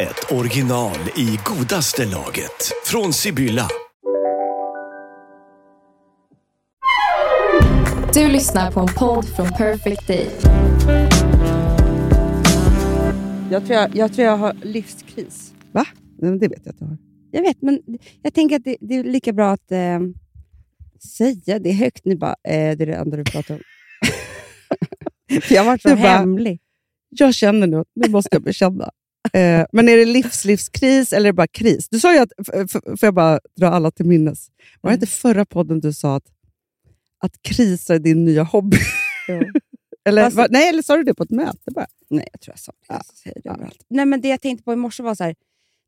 ett original i godaste laget. Från Sibylla. Du lyssnar på en podd från Perfect Day. Jag tror jag, jag, tror jag har livskris. Va? Nej, men det vet jag att du har. Jag vet, men jag tänker att det, det är lika bra att eh, säga det högt nu. Bara, eh, det är det enda du pratar om. För jag har varit så Du bara- hemlig. Jag känner nu, nu måste jag bekänna. Eh, men är det livslivskris eller är det bara kris? Du sa ju att, får jag bara dra alla till minnes, var det inte förra podden du sa att, att krisa är din nya hobby? eller, Fast- va, nej, eller sa du det på ett möte bara? Nej, jag tror jag sa det. Jag säger det överallt. Nej, men det jag tänkte på i morse var så här,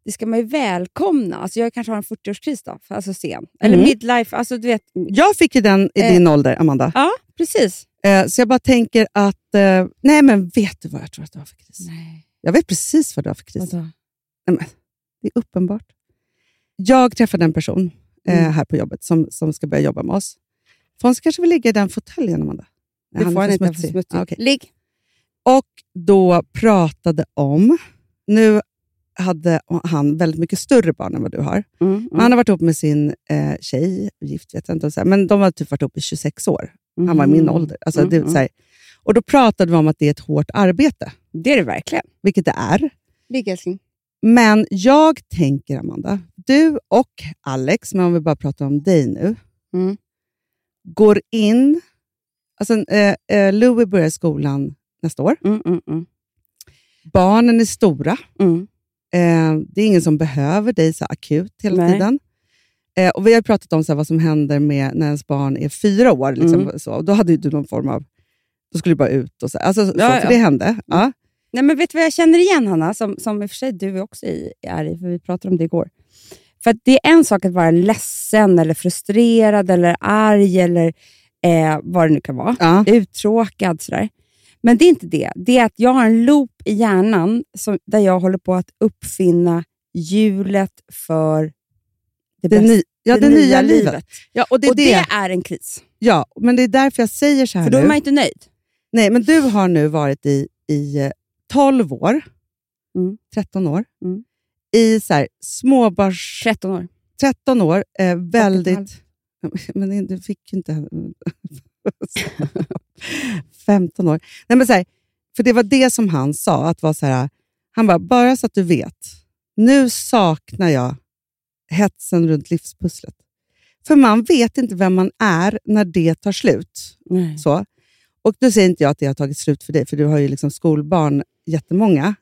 det ska man ju välkomna. Alltså jag kanske har en 40-årskris då, alltså sen. Eller Mm. midlife. Alltså du vet. Jag fick ju den i Eh. din ålder, Amanda. Ja, precis. Eh, så jag bara tänker att, eh, nej men vet du vad jag tror att du har för kris? Nej. Jag vet precis vad du har för kris. Nej, men, det är uppenbart. Jag träffade en person eh, Mm. här på jobbet som, som ska börja jobba med oss. Fons kanske vill ligga i den fåtöljen, Amanda? Nej, Det får han inte, smutsig. smutsig. Ah, okej. Ligg. Och då pratade om... Nu hade han väldigt mycket större barn än vad du har. Mm, mm. Han har varit ihop med sin eh, tjej, gift vet jag inte, så men de har typ varit ihop i 26 år. Han var i min Mm. ålder. Alltså, Mm, det, så här. Och Då pratade vi om att det är ett hårt arbete, Det är det verkligen. vilket det är. Ligg älskling. Men jag tänker, Amanda, du och Alex, men om vi bara pratar om dig nu, Mm. går in... Alltså, eh, eh, Louis börjar skolan nästa år. Mm, mm, mm. Barnen är stora. Mm. Eh, det är ingen som behöver dig så akut hela Nej. tiden. Eh, och Vi har pratat om så här, vad som händer med när ens barn är fyra år. Liksom, Mm. så. Då hade du någon form av... Då skulle du bara ut. och så. Alltså, så, Ja, för ja. Det hände. Ja. Nej, men vet du vad jag känner igen, Hanna? Som, som i och för sig du också i- är i, för vi pratade om det igår. För det är en sak att vara ledsen, eller frustrerad, eller arg, eller eh, vad det nu kan vara. Ja. Uttråkad. Sådär. Men det är inte det. Det är att jag har en loop i hjärnan som, där jag håller på att uppfinna hjulet för det, Det, ny, ja, det, nya livet. Ja, och det, är och det, det är en kris. ja, men det är därför jag säger så här För då är nu. man inte nöjd. Nej, men du har nu varit i, i eh, 12 år, Mm. 13 år, Mm. i så här, småbarns... 13 år. 13 år, eh, väldigt... Men du fick ju inte... 15 år. Nej, men så här, för det var det som han sa, att vara så här, han bara, bara så att du vet, nu saknar jag hetsen runt livspusslet. För man vet inte vem man är när det tar slut. Nej. Så. Och då säger inte jag att det har tagit slut för dig, för du har ju liksom skolbarn, jättemånga.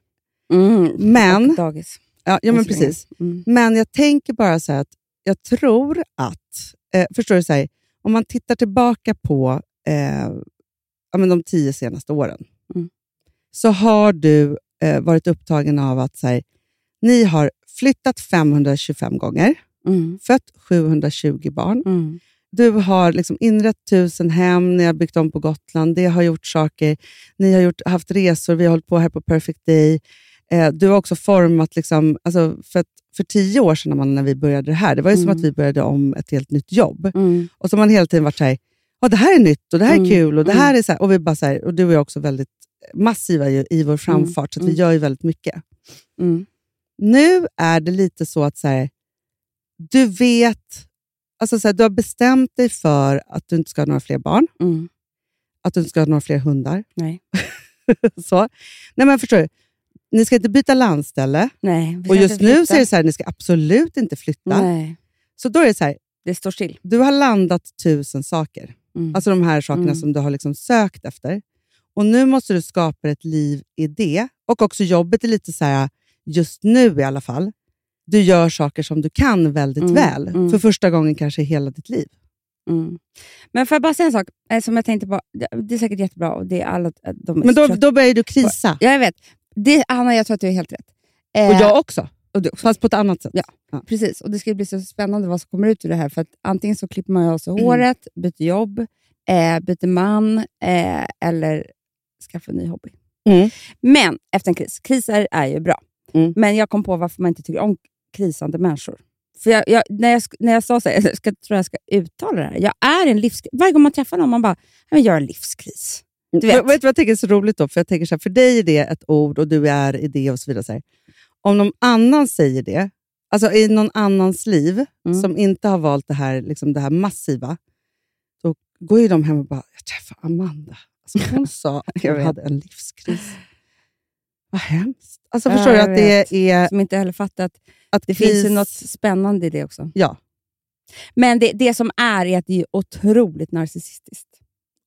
Mm. Men, Och dagis. ja, ja, men precis. Mm. Men jag tänker bara så att jag tror att, eh, förstår du, så här, om man tittar tillbaka på eh, ja, men de tio senaste åren, Mm. så har du eh, varit upptagen av att så här, ni har flyttat 525 gånger, Mm. fött 720 barn, Mm. Du har liksom inrett tusen hem, ni har byggt om på Gotland, det har gjort saker, ni har gjort, haft resor, vi har hållit på här på Perfect Day. Eh, du har också format, liksom, alltså för, för tio år sedan Amanda, när vi började det här, det var ju som Mm. att vi började om ett helt nytt jobb. Mm. Och så har man hela tiden varit så här, "Ja, det här är nytt och det här är Mm. kul. Och det Mm. här är så här, och vi bara så här, och du är också väldigt massiva ju, i vår framfart, så att vi Mm. gör ju väldigt mycket. Mm. Nu är det lite så att så här, du vet, alltså så här, du har bestämt dig för att du inte ska ha några fler barn, Mm. att du inte ska ha några fler hundar. Nej. så. Nej, men förstår du? Ni ska inte byta landställe. Nej. Och just nu så är det så här, ni ska absolut inte flytta. Nej, Så då är det så här, det står still. du har landat tusen saker. Mm. Alltså de här sakerna Mm. som du har liksom sökt efter. Och nu måste du skapa ett liv i det. Och också jobbet är lite så här, just nu i alla fall, du gör saker som du kan väldigt Mm, väl. mm. För första gången kanske i hela ditt liv. Mm. Men får jag bara säga en sak eh, som jag tänkte på? Det- är säkert jättebra och det är alla, de är Men då, trötta då börjar du krisa. Ja, jag vet. Det, Hanna, jag tror att du är helt rätt. Eh, Och jag också. Och det också. Fast på ett annat sätt. Ja. Precis, och det ska bli så spännande vad som kommer ut ur det här. För att antingen så klipper man av sig håret, byter jobb, eh, byter man eh, eller skaffar en ny hobby. Mm. Men efter en kris, kriser är ju bra. Mm. Men jag kom på varför man inte tycker om krisande människor. För jag, jag, när, jag, när jag sa så här, jag ska, tror jag ska uttala det här. Jag är en livskris. Varje gång man träffar någon, man bara, "Ja, men jag är en livskris. Du vet. Vet. vet du vad jag tycker är så roligt då? För jag tänker så här, för dig är det ett ord och du är i det och så vidare. Så här. Om någon annan säger det, alltså i någon annans liv, Mm. som inte har valt det här, liksom det här massiva, då går ju de hem och bara, jag träffade Amanda. Alltså hon sa att Jag hon hade en livskris. Vad hemskt. Alltså Ja, förstår du att det är... Som inte heller fattar att det kris, finns ju något spännande i det också. Ja, Men det, det som är, är att det är otroligt narcissistiskt.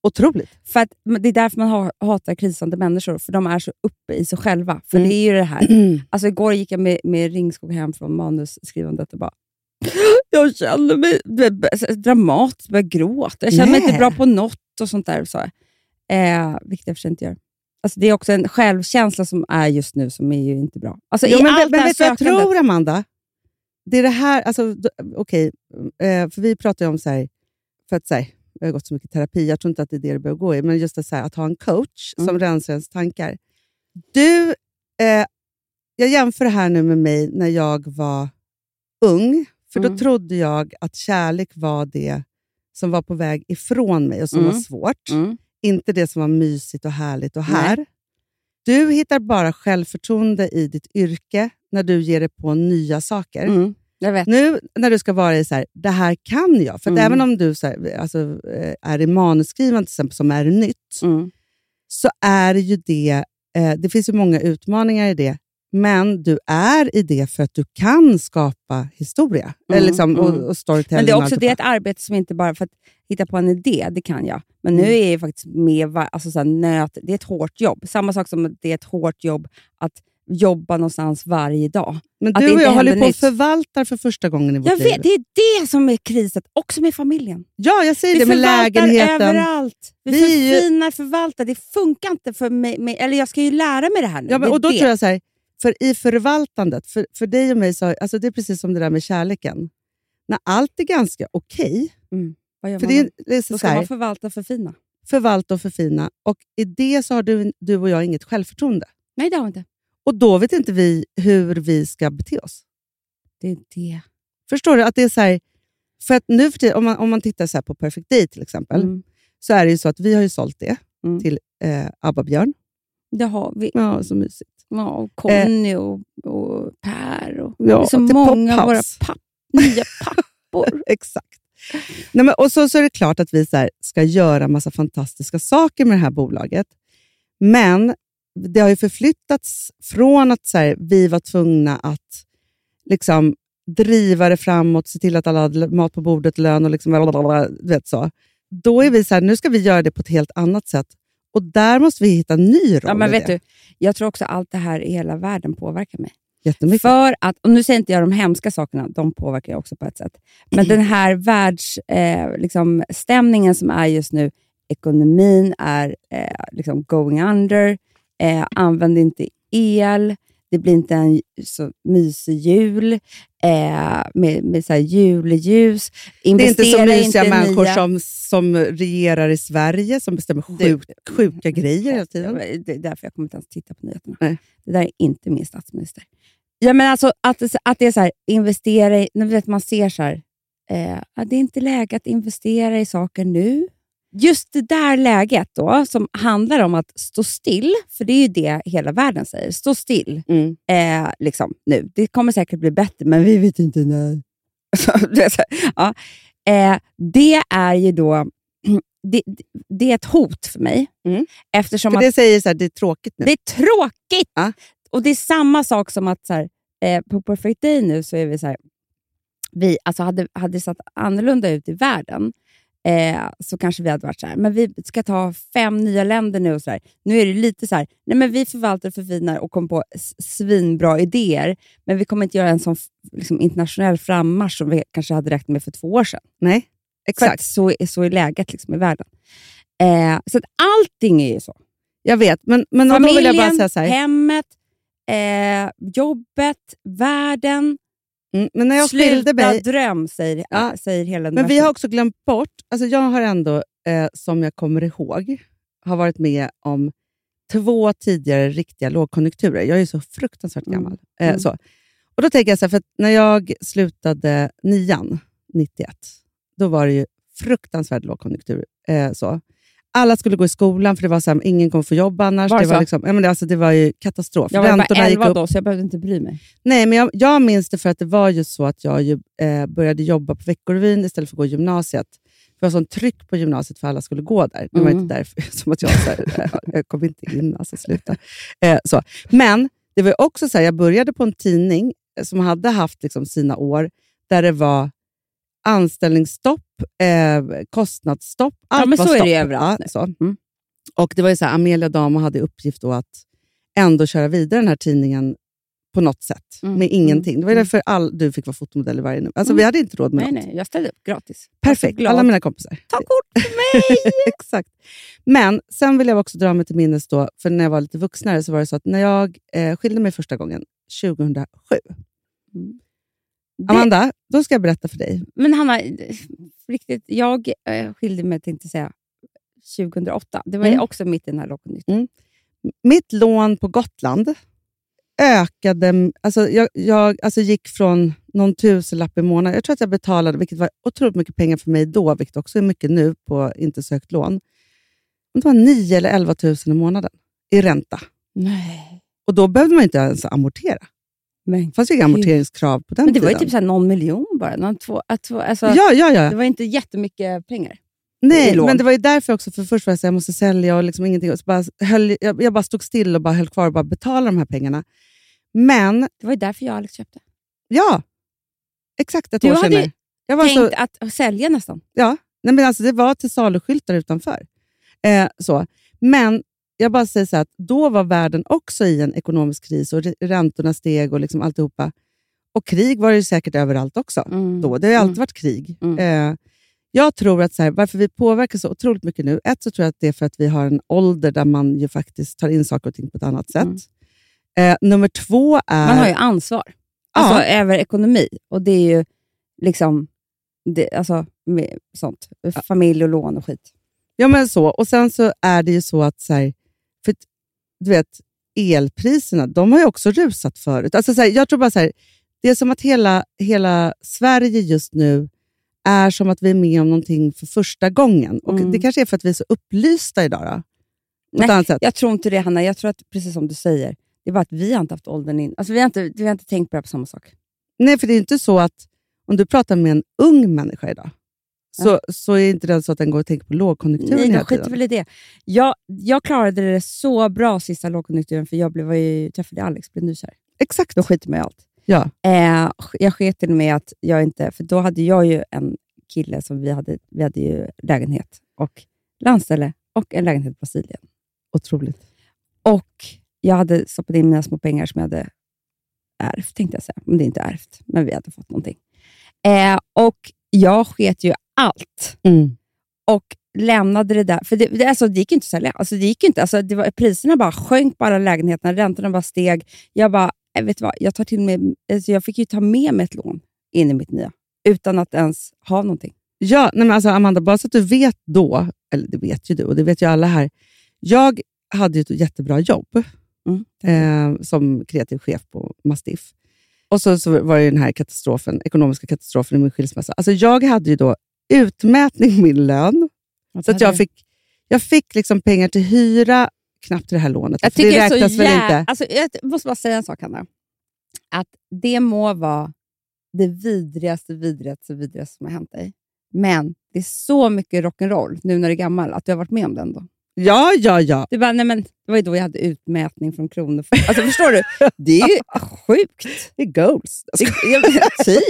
otroligt. För att, det är därför man ha- hatar krisande människor, för de är så uppe i sig själva. För Mm. det är ju det här. Alltså igår gick jag med, med ringskog hem från manusskrivandet och bara jag känner mig vet, dramatiskt, börjar gråta. Jag känner mig inte bra på något och sånt där. Så. Eh, vilket jag för inte gör. Alltså, det är också en självkänsla som är just nu som är ju inte bra. Alltså, Jo, men, allt men det vet jag tror, Amanda? Det är det här, alltså, okej, eh, för vi pratar ju om så här, för att så här, jag har gått så mycket terapi, jag tror inte att det är det du behöver gå i, men just att, så här, att ha en coach som Mm. rensar ens tankar. Du, eh, jag jämför det här nu med mig när jag var ung, för då Mm. trodde jag att kärlek var det som var på väg ifrån mig och som Mm. var svårt. Mm. Inte det som var mysigt och härligt och Nej. här. Du hittar bara självförtroende i ditt yrke när du ger dig på nya saker. Mm. Nu när du ska vara i så här, det här kan jag. För Mm. även om du så här, alltså, eh, är i manusskrivande till exempel, som är nytt, Mm. så är ju det, eh, det finns ju många utmaningar i det, men du är i det för att du kan skapa historia Mm, eller liksom, mm. och, och storytelling. Men det är och också det är ett arbete som inte bara för att hitta på en idé, det kan jag. Men nu Mm. är jag faktiskt med, alltså så här, nöt, det är ett hårt jobb. Samma sak som det är ett hårt jobb att jobba någonstans varje dag. Men att du och jag håller på att nytt. förvalta för första gången i vårt Jag liv. vet, det är det som är kriset, också med familjen. Ja, jag säger Vi det med förvaltar lägenheten. överallt. Vi, Vi förfinar, förvaltar. Det funkar inte för mig. Eller jag ska ju lära mig det här nu. Ja, men, och då tror jag så här, för i förvaltandet, för, för dig och mig, så, alltså det är precis som det där med kärleken. När allt är ganska okej, Vad gör för det då? är, det är Då så, så ska här, man förvalta och förfina. förvalta och förfina, och i det så har du, du och jag inget självförtroende. Nej, det har vi inte. Och då vet inte vi hur vi ska bete oss. Det är det. Förstår du? att det är så här, för att nu för om man, om man tittar så på Perfect Day till exempel, Mm. så är det ju så att vi har ju sålt det Mm. till eh, Abba Björn. Det har vi. Ja, så mysigt. Ja, och Conny och, och Per. Och, Ja, så många av våra papp, nya pappor. Exakt. Nej, men, och så, så är det klart att vi så här, ska göra massa fantastiska saker med det här bolaget. Men det har ju förflyttats från att så här, vi var tvungna att liksom, driva det framåt, se till att alla hade mat på bordet, lön och liksom, vet så. Då är vi så här, nu ska vi göra det på ett helt annat sätt. Och där måste vi hitta en ny roll ja, men vet det. du, jag tror också allt det här i hela världen påverkar mig. Jättemycket. För att, och nu säger inte jag de hemska sakerna, de påverkar jag också på ett sätt. Men den här världsstämningen eh, liksom, stämningen som är just nu, ekonomin är eh, liksom going under, eh, använd inte el, det blir inte en så mysig jul eh, med, med så här juleljus. Det är inte så Investera mysiga i människor nya- som, som regerar i Sverige, som bestämmer sjuk, sjuka grejer hela tiden. Det är därför jag kommer inte ens titta på nyheterna. Nej. Det där är inte min statsminister. Ja, men alltså, att, att det är så här, investera i... du vet, man ser så här, eh, det är inte läge att investera i saker nu. Just det där läget då, som handlar om att stå still, för det är ju det hela världen säger. Stå still Mm. eh, liksom, nu. Det kommer säkert bli bättre, men vi vet inte när. Ja. eh, det är ju då det, det är ett hot för mig. Mm. Eftersom För att det säger så här, det är tråkigt nu. det är tråkigt! Ja. Och det är samma sak som att så här, eh, på Perfect Day nu så är vi så här, vi alltså hade, hade det sett annorlunda ut i världen eh, så kanske vi hade varit så här, men vi ska ta fem nya länder nu och så här. Nu är det lite så här, nej men vi förvaltar och förfinar och kommer på svinbra idéer, men vi kommer inte göra en sån liksom, internationell frammarsch som vi kanske hade räknat med för två år sedan. Nej, exakt. så, är- så är läget liksom, i världen. Eh, så att allting är ju så. Jag vet, men, men då vill jag bara säga så här. hemmet, eh, jobbet, världen. Mm. Men när jag Sluta mig... dröm, säger, Ja. säger hela Men vi har också glömt bort, alltså jag har ändå, eh, som jag kommer ihåg, har varit med om två tidigare riktiga lågkonjunkturer. Jag är ju så fruktansvärt Mm. gammal. Eh, Mm. så. Och Då tänker jag så här, för att när jag slutade nian, 91, då var det ju fruktansvärd lågkonjunktur. Eh, så. Alla skulle gå i skolan, för det var så här, ingen kommer få jobb annars. Var det det, var liksom, ja, men det, alltså, det var ju katastrof. jag var bara Räntorna gick 11 upp. då, så jag behövde inte bry mig. Nej, men jag, jag minns det för att det var ju så att jag ju, eh, började jobba på Veckorevyn istället för att gå gymnasiet. Det var sån tryck på gymnasiet för alla skulle gå där. Det var Mm. inte därför som att jag, så här, eh, jag kom inte in, alltså sluta. Eh, så. Men det var också så här, jag började på en tidning som hade haft liksom, sina år där det var anställningsstopp, eh, kostnadsstopp. Allt men var så är det stopp. överallt Ja, så. Mm. Och det var ju så här, Amelia Damo hade uppgift då att ändå köra vidare den här tidningen på något sätt, Mm, med ingenting. Det var mm. därför all, du fick vara fotomodell i varje nummer. Alltså, Mm. Vi hade inte råd med Nej, något. nej, jag ställde upp gratis. Perfekt, alla mina kompisar. Ta kort för mig! Exakt. Men sen vill jag också dra mig till minnes då, för när jag var lite vuxnare så var det så att när jag eh, skilde mig första gången, 2007. Det- Amanda, då ska jag berätta för dig. Men Hanna, riktigt, jag eh, skilde mig, tänkte säga, 2008. Det var Mm. också mitt i den här lågkonjunkturen. Mm. Mitt lån på Gotland ökade, alltså jag, jag alltså gick från någon tusenlapp i månaden. Jag tror att jag betalade, vilket var otroligt mycket pengar för mig då, vilket också är mycket nu på inte sökt lån. Det var 9 eller 11 000 i månaden i ränta. Nej. Och då behövde man inte ens amortera. Men, Det fanns ju inga amorteringskrav på den men det var ju tiden. typ så någon miljon bara. Någon två, två, alltså, ja, ja, ja. Det var inte jättemycket pengar. Nej, men det var ju därför också, för först var jag så jag måste sälja och liksom ingenting. Och så bara höll, jag, jag bara stod still och bara höll kvar och bara betalade de här pengarna. Men, Det var ju därför jag Alex köpte. ja, exakt ett Du år hade senare. ju Jag var så, Tänkt att sälja nästan. ja, nej, men alltså, det var till saluskyltar utanför. Eh, så. Men jag bara säger så här, att då var världen också i en ekonomisk kris och räntorna steg och liksom alltihopa. Och krig var det ju säkert överallt också. då. Det har ju alltid Mm. varit krig. Mm. Eh, jag tror att så här, varför vi påverkas så otroligt mycket nu, ett så tror jag att det är för att vi har en ålder där man ju faktiskt tar in saker och ting på ett annat sätt. Mm. Eh, nummer två är... Man har ju ansvar. Ja. Alltså över ekonomi. Och det är ju liksom det, alltså, sånt. Familj och lån och skit. Ja, men så. Och sen så är det ju så att, så här, för du vet, elpriserna, de har ju också rusat förut. Alltså, så här, jag tror bara så här, det är som att hela, hela Sverige just nu är som att vi är med om någonting för första gången. Och Mm. Det kanske är för att vi är så upplysta idag. Då, Nej. Jag tror inte det, Hanna. Jag tror att, precis som du säger, det är bara att vi har inte haft åldern in. Alltså, vi, har inte, vi har inte tänkt på det på samma sak. Nej, för det är inte så att om du pratar med en ung människa idag, så, så är inte det så att den går och tänker på lågkonjunkturen Nej, de skiter väl i det. Jag, jag klarade det så bra sista lågkonjunkturen, för jag blev, ju, träffade Alex, blev nykär. Exakt. Då skiter man i allt. Ja. Eh, jag sket till med att jag inte... För då hade jag ju en kille som vi hade, vi hade ju lägenhet och landställe och en lägenhet i Brasilien. Otroligt. Och jag hade stoppat in mina små pengar som jag hade ärvt, tänkte jag säga. Men det är inte ärvt, men vi hade fått någonting. Eh, och jag sket ju allt Mm. och lämnade det där. För det, det, alltså, det gick inte att sälja. Alltså, det gick inte. Alltså, det var, priserna bara sjönk på alla lägenheterna, räntorna bara steg. Jag bara, eh, vet vad, jag, tar till mig, alltså, jag fick ju ta med mig ett lån in i mitt nya, utan att ens ha någonting. Ja, nej men alltså Amanda, bara så att du vet då, eller det vet ju du och det vet ju alla här. Jag hade ju ett jättebra jobb Mm. eh, som kreativ chef på Mastiff. Och så, så var det den här katastrofen, ekonomiska katastrofen i min skilsmässa. Alltså jag hade ju då utmätning i min lön, så att jag fick, jag fick liksom pengar till hyra, knappt till det här lånet. Jag för tycker det det är så räknas väl inte. alltså, Jag måste bara säga en sak, Hanna. Att det må vara det vidrigaste, vidrigaste, vidrigaste som har hänt dig. Men det är så mycket rock'n'roll nu när du är gammal, att du har varit med om den då. Ja, ja, ja. Du bara, nej men, det var ju då jag hade utmätning från Kronofogden. Alltså förstår du? Det är ju sjukt. Det är goals. Det, typ.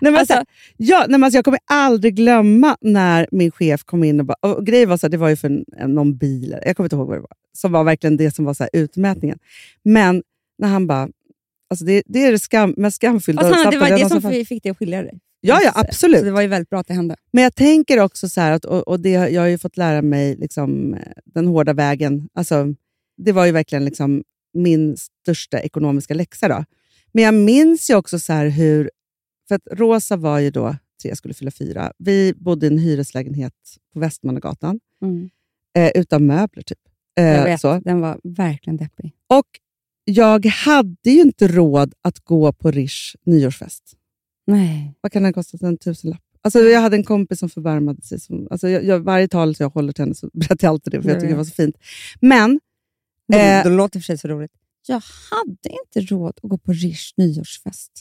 Nej, men Alltså- alltså, ja, nej, men alltså, jag kommer aldrig glömma när min chef kom in och, bara, och grejen var så här, det var ju för en, någon bil, jag kommer inte ihåg vad det var, som var verkligen det som var så här, utmätningen. Men när han bara, alltså det, det är det skam, mest skamfyllda. Och Hanna, det var det som någonsin- fick dig att skilja dig. Ja, ja, Så absolut. det var ju väldigt bra att det hände. Men jag tänker också så att, och, och det, jag har ju fått lära mig liksom, eh, den hårda vägen. Alltså, det var ju verkligen liksom, min största ekonomiska läxa. Då. Men jag minns ju också så hur... För att Rosa var ju då tre, jag skulle fylla fyra. Vi bodde i en hyreslägenhet på Västmannagatan Mm. eh, utan möbler. typ. Eh, Jag vet, så. den var verkligen deppig. Och jag hade ju inte råd att gå på Rish nyårsfest. Nej. Vad kan den kosta? En tusenlapp? Alltså, jag hade en kompis som förbarmade sig. Som, alltså, jag, jag, varje tal jag håller till henne så berättar jag alltid det, för jag tycker det var så fint. Men, Det, Eh. det låter för sig så roligt. Jag hade inte råd att gå på Rish nyårsfest.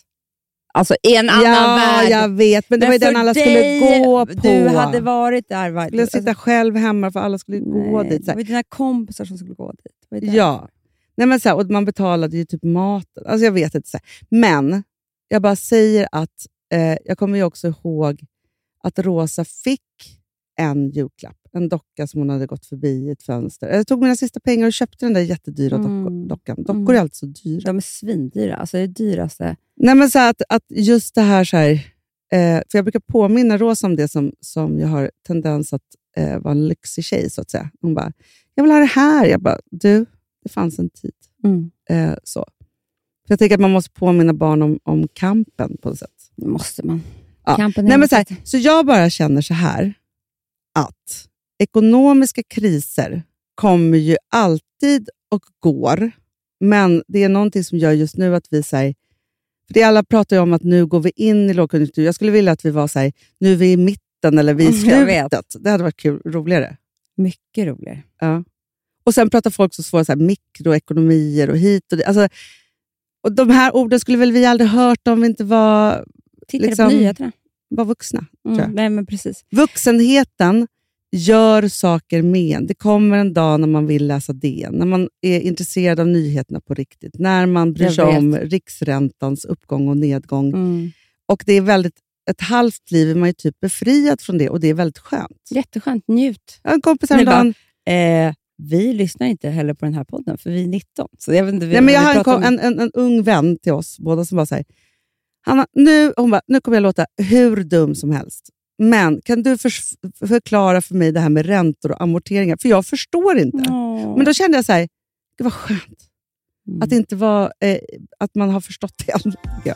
Alltså i en annan ja, värld. jag vet, men det var ju den alla dig, skulle gå på. Du hade varit där. Va? skulle jag sitta själv hemma för alla skulle gå nej, dit. Så Det var dina kompisar som skulle gå dit. Det. Ja, Nej, men så här, och man betalade ju typ maten. Alltså jag vet inte. Så här. Men jag bara säger att eh, jag kommer ju också ihåg att Rosa fick en julklapp. En docka som hon hade gått förbi i ett fönster. Jag tog mina sista pengar och köpte den där jättedyra Mm. dockan. Dockor Mm. är alltid så dyra. De är svindyra. Alltså det dyraste. Nej, men så att, att just det här, så här eh, för jag brukar påminna Rosa om det som, som jag har tendens att eh, vara en lyxig tjej, så att säga. Hon bara, jag vill ha det här. Jag bara, du, det fanns en tid. Mm. Eh, så. För jag tänker att man måste påminna barn om, om kampen på något sätt. Det måste man. Ja. Kampen Nej, men så, här, så jag bara känner så här, att ekonomiska kriser kommer ju alltid och går, men det är någonting som gör just nu att vi säger för det alla pratar ju om att nu går vi in i lågkonjunktur. Jag skulle vilja att vi var så här, nu är vi i mitten eller vi i slutet. Det hade varit kul, roligare. mycket roligare. Ja. Och Sen pratar folk så svåra så här, mikroekonomier och hit och dit. Alltså, och de här orden skulle väl vi aldrig hört om vi inte var, Tittade Liksom- på nyheterna. var vuxna. Mm. Nej, men precis. Vuxenheten gör saker med. Det kommer en dag när man vill läsa DN, när man är intresserad av nyheterna på riktigt, när man bryr sig om riksräntans uppgång och nedgång. Mm. Och det är väldigt, ett halvt liv är man ju typ befriad från det och det är väldigt skönt. Jätteskönt. Njut. Jag har en kompis häromdagen, Eh, vi lyssnar inte heller på den här podden, för vi är 19. Så jag vet inte, vi, Nej, men jag har om- en, en, en ung vän till oss båda som bara säger Hanna, nu, hon bara, nu kommer jag låta hur dum som helst. Men kan du förs- förklara för mig det här med räntor och amorteringar? För jag förstår inte. Åh. Men då kände jag så här, det var skönt Mm. att, inte var, eh, att man har förstått det. Ja.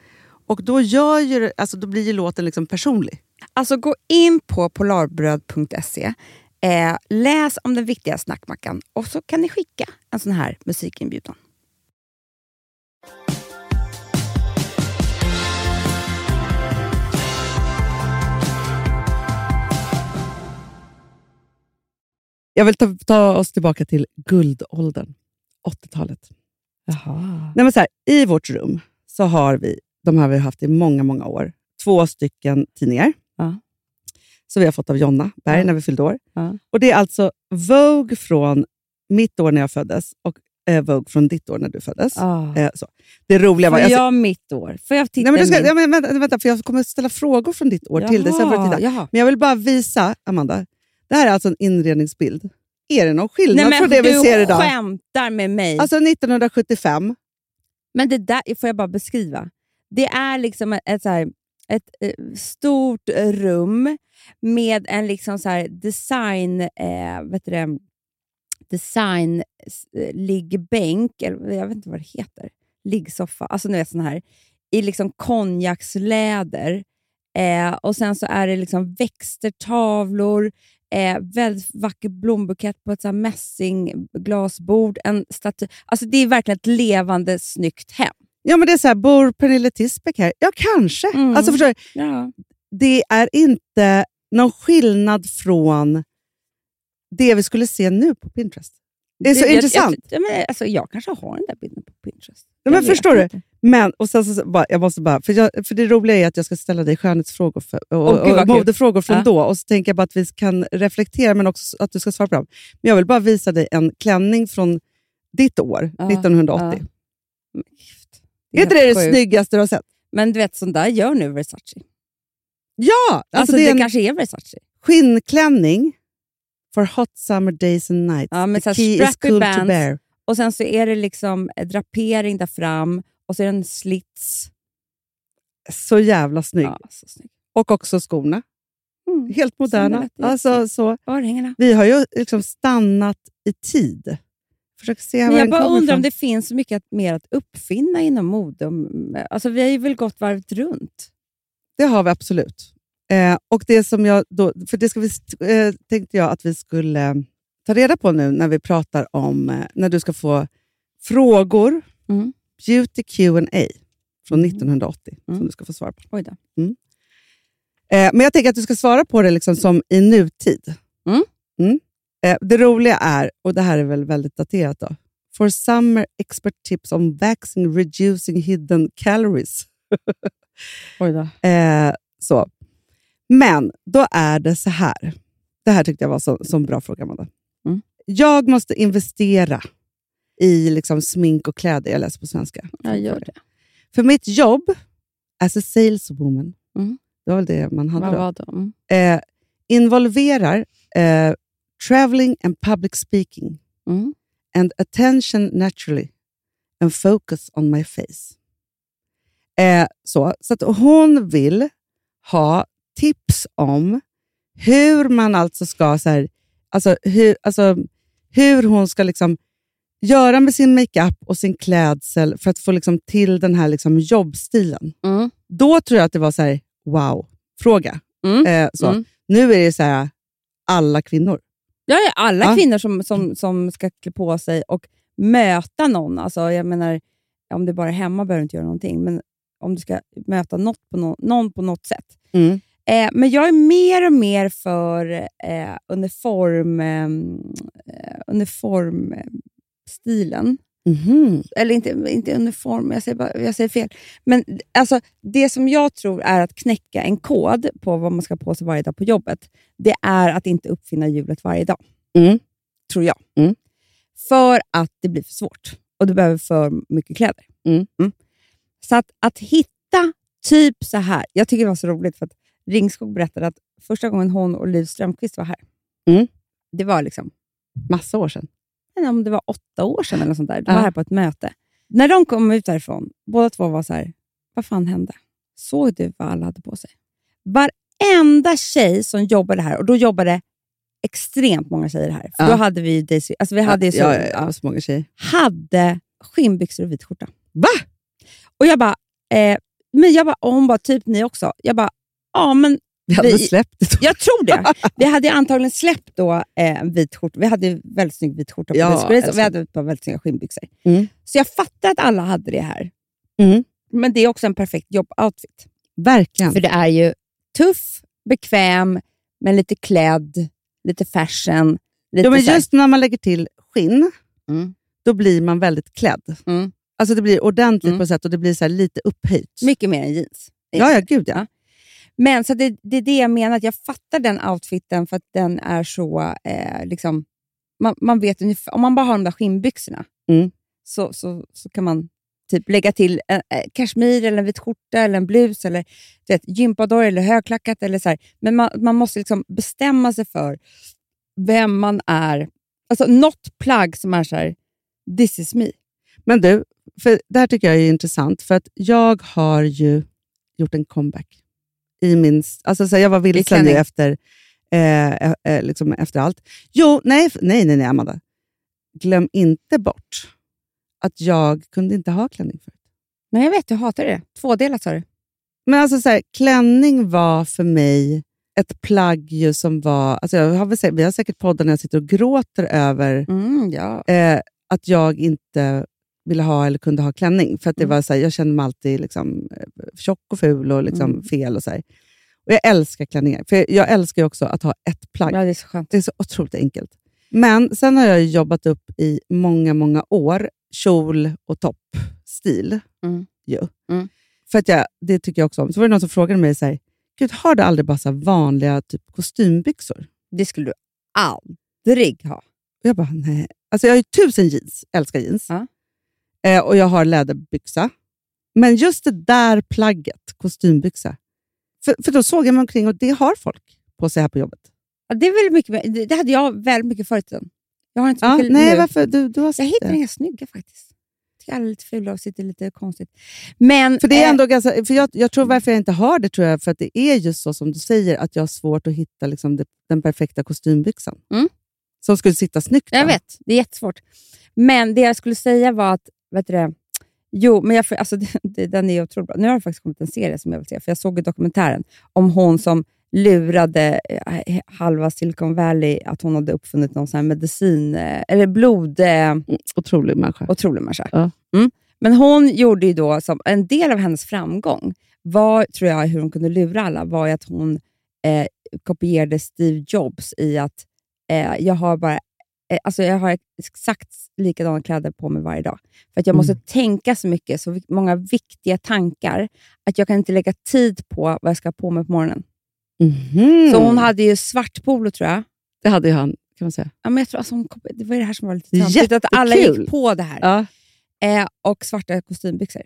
Och då, gör ju, alltså, då blir ju låten liksom personlig. Alltså gå in på polarbröd.se, eh, läs om den viktiga snackmackan och så kan ni skicka en sån här musikinbjudan. Jag vill ta, ta oss tillbaka till guldåldern, 80-talet. Jaha. Nej, men så här, I vårt rum så har vi, de har vi haft i många, många år, två stycken tidningar. Ja. Som vi har fått av Jonna Berg Ja. när vi fyllde år. Ja. Och Det är alltså Vogue från mitt år när jag föddes och eh, Vogue från ditt år när du föddes. Ah. Eh, så. Det roliga var... Får jag- jag mitt år? Får jag titta Nej, men du ska, ja, men vänta, vänta, för jag kommer ställa frågor från ditt år till dig. Sen får du Jaha, titta. jaha. Men jag vill bara visa, Amanda. Det här är alltså en inredningsbild. Är det någon skillnad Nej, från det vi du ser idag? skämtar med mig. Alltså 1975. men det där får jag bara beskriva. Det är liksom ett, ett, så här, ett eh, stort rum med en liksom så här design... Eh, vet du det, design eh, liggbänk, eller jag vet inte vad det heter. Liggsoffa. Alltså ni vet sån här. I liksom konjaksläder. Eh, och sen så är det liksom växter, tavlor, eh, väldigt vacker blombukett på ett så här mässingglasbord, en staty. Alltså det är verkligen ett levande, snyggt hem. Ja, men det är så här, bor Pernilla Tisbeck här? Ja, kanske. Mm. Alltså, förstår du? Ja. Det är inte någon skillnad från det vi skulle se nu på Pinterest. Det är så jag, intressant. Jag, jag, men, alltså, jag kanske har den där bilden på Pinterest. Ja, men förstår du? inte. Men, och sen så, bara, jag måste bara, för, jag, för det roliga är att jag ska ställa dig skönhetsfrågor för, och, vad och modefrågor från Ja. då. Och så tänker jag bara att vi kan reflektera, men också att du ska svara på dem. Men jag vill bara visa dig en klänning från ditt år, Ja, 1980. ja. Men, Är inte det det snyggaste du har sett? Men du vet, sånt där gör nu Versace. Ja! Alltså, Alltså, det det kanske är Versace. skinnklänning for hot summer days and nights. Ja, med The key is cool to bands. bear. Och sen så är det liksom eh, drapering där fram och så är det en slits. Så jävla snygg. Ja, så snygg. Och också skorna. Mm. Helt moderna. Alltså, så. Örhängena. Vi har ju liksom stannat i tid. Försöker se Men jag bara undrar om ifrån. det finns så mycket mer att uppfinna inom mode. Alltså, vi har ju väl gått varvet runt. Det har vi absolut. Eh, och det som jag då, för det ska vi, eh, tänkte jag att vi skulle eh, ta reda på nu när vi pratar om eh, när du ska få frågor, Mm. Beauty Q&A från Mm. 1980 som Mm. du ska få svara på. Oj då. Eh, men jag tänker att du ska svara på det liksom som i nutid. Eh, det roliga är, och det här är väl väldigt daterat då, For summer expert tips on vaccine reducing hidden calories. Oj då. Eh, så. Men då är det så här. Det här tyckte jag var så, så en bra fråga, Amanda. Mm. Jag måste investera i liksom smink och kläder. Jag läser på svenska. Jag gör det. För mitt jobb as a saleswoman, Mm. det var väl det man hade Vad då, det? Mm. eh, involverar eh, traveling and public speaking Mm. and attention naturally and focus on my face. Eh, så så att hon vill ha tips om hur man alltså ska, så här, alltså, hur, alltså, hur hon ska liksom göra med sin makeup och sin klädsel för att få liksom till den här liksom jobbstilen. Mm. Då tror jag att det var så här, wow-fråga. Mm. Eh, så. Mm. Nu är det så här, alla kvinnor. Ja, alla Ja. kvinnor som, som, som ska klä på sig och möta någon. Alltså, jag menar, om det bara är hemma behöver du inte göra någonting, men om du ska möta något på no någon på något sätt. Mm. Eh, men jag är mer och mer för eh, uniform, eh, uniformstilen. Mhm. Eller inte, inte uniform, jag säger, bara, jag säger fel. Men alltså, det som jag tror är att knäcka en kod på vad man ska på sig varje dag på jobbet, det är att inte uppfinna hjulet varje dag. Mm. Tror jag. Mm. För att det blir för svårt och du behöver för mycket kläder. Mm. Så att, att hitta typ så här. Jag tycker det var så roligt för att Ringskog berättade att första gången hon och Liv Strömquist var här, Mm. det var liksom Massa år sedan. Inte om det var åtta år sedan eller sånt där. De Ja. var här på ett möte. När de kom ut därifrån, båda två var så här, vad fan hände? Såg du vad alla hade på sig? Varenda tjej som jobbade här, och då jobbade extremt många tjejer här, för Ja. då hade vi Daisy, alltså vi hade ju så, ja, ja, ja, så många tjejer. hade skinnbyxor och vit skjorta. Va? Och jag bara, eh, men jag bara, och hon bara, typ ni också? Jag bara, ja men Vi hade Vi- släppt det. jag tror det. Vi hade antagligen släppt då eh, vit skjorta. Vi hade väldigt snygg vit skjorta på Ja, Grace och vi hade ett par väldigt snygga skinnbyxor. Mm. Så jag fattar att alla hade det här. Mm. Men det är också en perfekt jobboutfit. Verkligen. För det är ju tuff, bekväm, men lite klädd, lite fashion. Lite Ja, men just när man lägger till skinn, Mm. då blir man väldigt klädd. Mm. Alltså Det blir ordentligt Mm. på ett sätt och det blir så lite upphöjt. Mycket mer än jeans. Ja, ja, gud ja. Men så det, det är det jag menar, att jag fattar den outfiten för att den är så... Eh, liksom, man, man vet ungefär, om man bara har de där skinnbyxorna Mm. så, så, så kan man typ lägga till en eh, kashmir, eller en vit skjorta, eller en blus, eller vet, gympador eller högklackat. Eller så här. Men man, man måste liksom bestämma sig för vem man är. Alltså något plagg som är så här, this is me. Men du, för det här tycker jag är intressant, för att jag har ju gjort en comeback. I min, alltså så jag var vilsen klänning. efter, eh, eh, eh, liksom efter allt. Jo, nej, nej, nej, nej, Amanda. Glöm inte bort att jag kunde inte ha klänning förut. Men jag vet, du hatar det. Tvådelat sa du. Men alltså så här, klänning var för mig ett plagg som var... Alltså jag har väl, vi har säkert poddar när jag sitter och gråter över Mm, ja. eh, att jag inte ville ha eller kunde ha klänning. För att det Mm. var så här, jag kände mig alltid liksom, eh, tjock och ful och liksom Mm. fel. och så här. Och Jag älskar klänningar, för jag älskar också att ha ett plagg. ja, det är så skönt. Det är så otroligt enkelt. Men sen har jag jobbat upp i många, många år kjol och toppstil. Mm. Ju. Mm. För att jag, det tycker jag också om. Så var det någon som frågade mig, så här, Gud, har du aldrig bara så vanliga typ, kostymbyxor? Det skulle du aldrig ha. Och jag bara, nej. Alltså jag har ju tusen jeans, älskar jeans. Ja. Eh, och jag har läderbyxa. Men just det där plagget, kostymbyxa, för, för då såg jag mig omkring och det har folk på sig här på jobbet. Ja, det, är väldigt mycket, det, hade jag väldigt mycket tiden. Jag har inte så Ja, mycket nej, nu. varför? Du, du har Jag hittar inga snygga faktiskt. Jag tycker alla är lite fula och sitter lite konstigt. Men, För det är eh, ändå ganska, för jag, jag tror varför jag inte har det, tror jag, för att det är just så som du säger, att jag har svårt att hitta liksom, det, den perfekta kostymbyxan. Mm. Som skulle sitta snyggt. Jag va? vet, det är jättesvårt. Men det jag skulle säga var att, vet du det, jo, men jag, alltså, den är otroligt bra. Nu har det faktiskt kommit en serie som jag vill se, för jag såg i dokumentären om hon som lurade eh, halva Silicon Valley att hon hade uppfunnit någon sån medicin, eh, eller blod... Eh, Otrolig människa. otrolig människa. Ja. Mm. Men hon gjorde ju då, som en del av hennes framgång, var, tror jag, hur hon kunde lura alla, var ju att hon eh, kopierade Steve Jobs i att eh, jag har bara eh, alltså jag har exakt likadana kläder på mig varje dag. För att jag måste Mm. tänka så mycket, så många viktiga tankar, att jag kan inte lägga tid på vad jag ska ha på mig på morgonen. Mhm. Så hon hade ju svart polo tror jag. Det hade ju han, kan man säga. Ja, men jag tror, alltså, hon, det var det här som var lite töntigt, att alla gick på det här. Ja. Eh, och svarta kostymbyxor.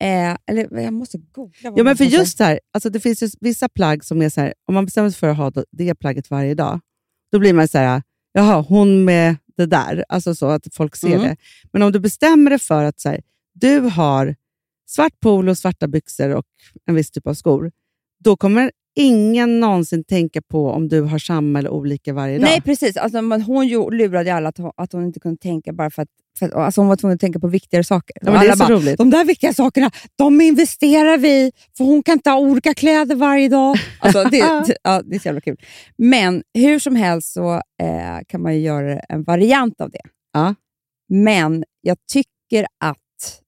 Eh, eller jag måste googla. Ja, men för just här, alltså det finns vissa plagg som är så här, om man bestämmer sig för att ha det plagget varje dag, då blir man så här, jaha, hon med det där, alltså så att folk ser Mm. det. Men om du bestämmer dig för att så här, du har svart polo, svarta byxor och en viss typ av skor, då kommer ingen någonsin tänka på om du har samma eller olika varje dag. Nej, precis. Alltså, men hon lurade alla att hon, att hon inte kunde tänka bara för att, för alltså, hon var tvungen att tänka på viktigare saker. ja, alla bara, roligt. de där viktiga sakerna, de investerar vi för hon kan inte ha olika kläder varje dag. Alltså, det, ja, det är så jävla kul. Men hur som helst så eh, kan man ju göra en variant av det. Ja. Men jag tycker att...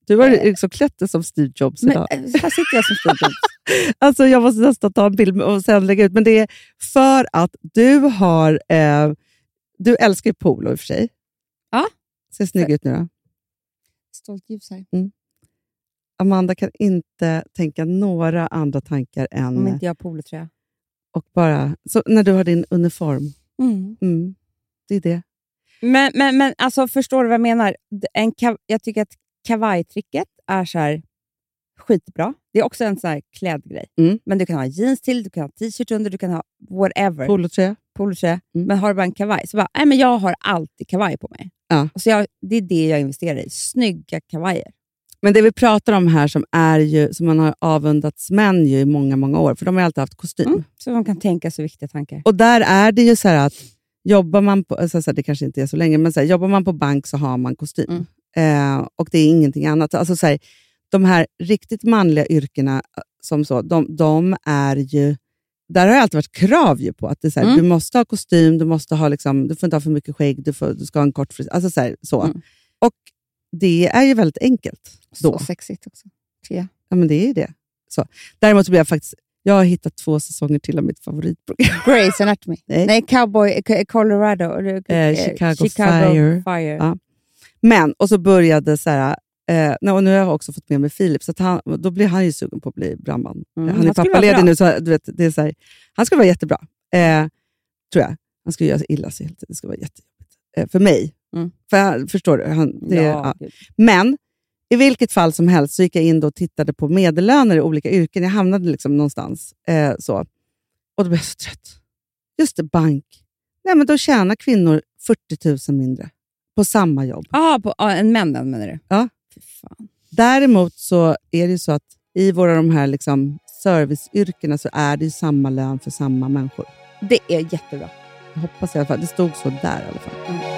Du har liksom klätt dig som Steve Jobs Men, idag. eh, här sitter jag som Steve Jobs. Alltså jag måste nästan ta en bild och sen lägga ut, men det är för att du har... Eh, du älskar ju polo i och för sig. Ja. Ser snygg ut nu då. Stolt ljus här. Amanda kan inte tänka några andra tankar än... Om inte jag har polotröja. och bara, så när du har din uniform. Mm. Mm, det är det. Men, men, men alltså, förstår du vad jag menar? En jag tycker att kavajtricket är så här skitbra. Det är också en sån här klädgrej. Mm. Men du kan ha jeans till, du kan ha t-shirt under, du kan ha whatever. Polotröja. Polotröja. Mm. Men har du bara en kavaj, så bara, nej, men jag har alltid kavaj på mig. Ja. Och så jag, det är det jag investerar i. Snygga kavajer. Men det vi pratar om här som, är ju, som man har avundats män ju i många, många år, för de har alltid haft kostym. Mm. Så de kan tänka så viktiga tankar. Och där är det ju så att jobbar man på, alltså så här, det kanske inte är så länge, men så här, jobbar man på bank så har man kostym. Mm. Eh, och det är ingenting annat. Alltså så här, de här riktigt manliga yrkena, eh, som så, de, de är ju... Där har det alltid varit krav ju på att det är så här, Mm. du måste ha kostym, du, måste ha liksom, du får inte ha för mycket skägg, du, får, du ska ha en kort frisyr. Alltså så. Här, så. Mm. Och det är ju väldigt enkelt. Då. Så sexigt också. jag. Ja, men det är ju det. Så. Däremot så blir jag faktiskt... Jag har hittat två säsonger till av mitt favoritprogram. Grey's Anatomy. Nej. Nej, Cowboy, Colorado. Eh, Chicago Fire. Fire. Ja. Men, och så började så här... Eh, och nu har jag också fått med mig Filip, så han, då blir han ju sugen på att bli brandman. Mm, han är skulle pappaledig nu, så du vet, det är så här, han ska vara jättebra. Eh, tror jag. Han ska göra illa sig hela tiden. Det ska vara jättejobbigt. Eh, för mig. Mm. För, förstår du? Han, det, Ja, ja. Men i vilket fall som helst så gick jag in och tittade på medellöner i olika yrken. Jag hamnade liksom någonstans. Eh, så. Och då blev jag så trött. Just det, bank. Nej, men då tjänar kvinnor 40 000 mindre på samma jobb. Ah, på, ah, en männen menar du? Ja. Däremot så är det ju så att i våra de här liksom serviceyrkena så är det ju samma lön för samma människor. Det är jättebra. Jag hoppas i alla fall. Det stod så där i alla fall.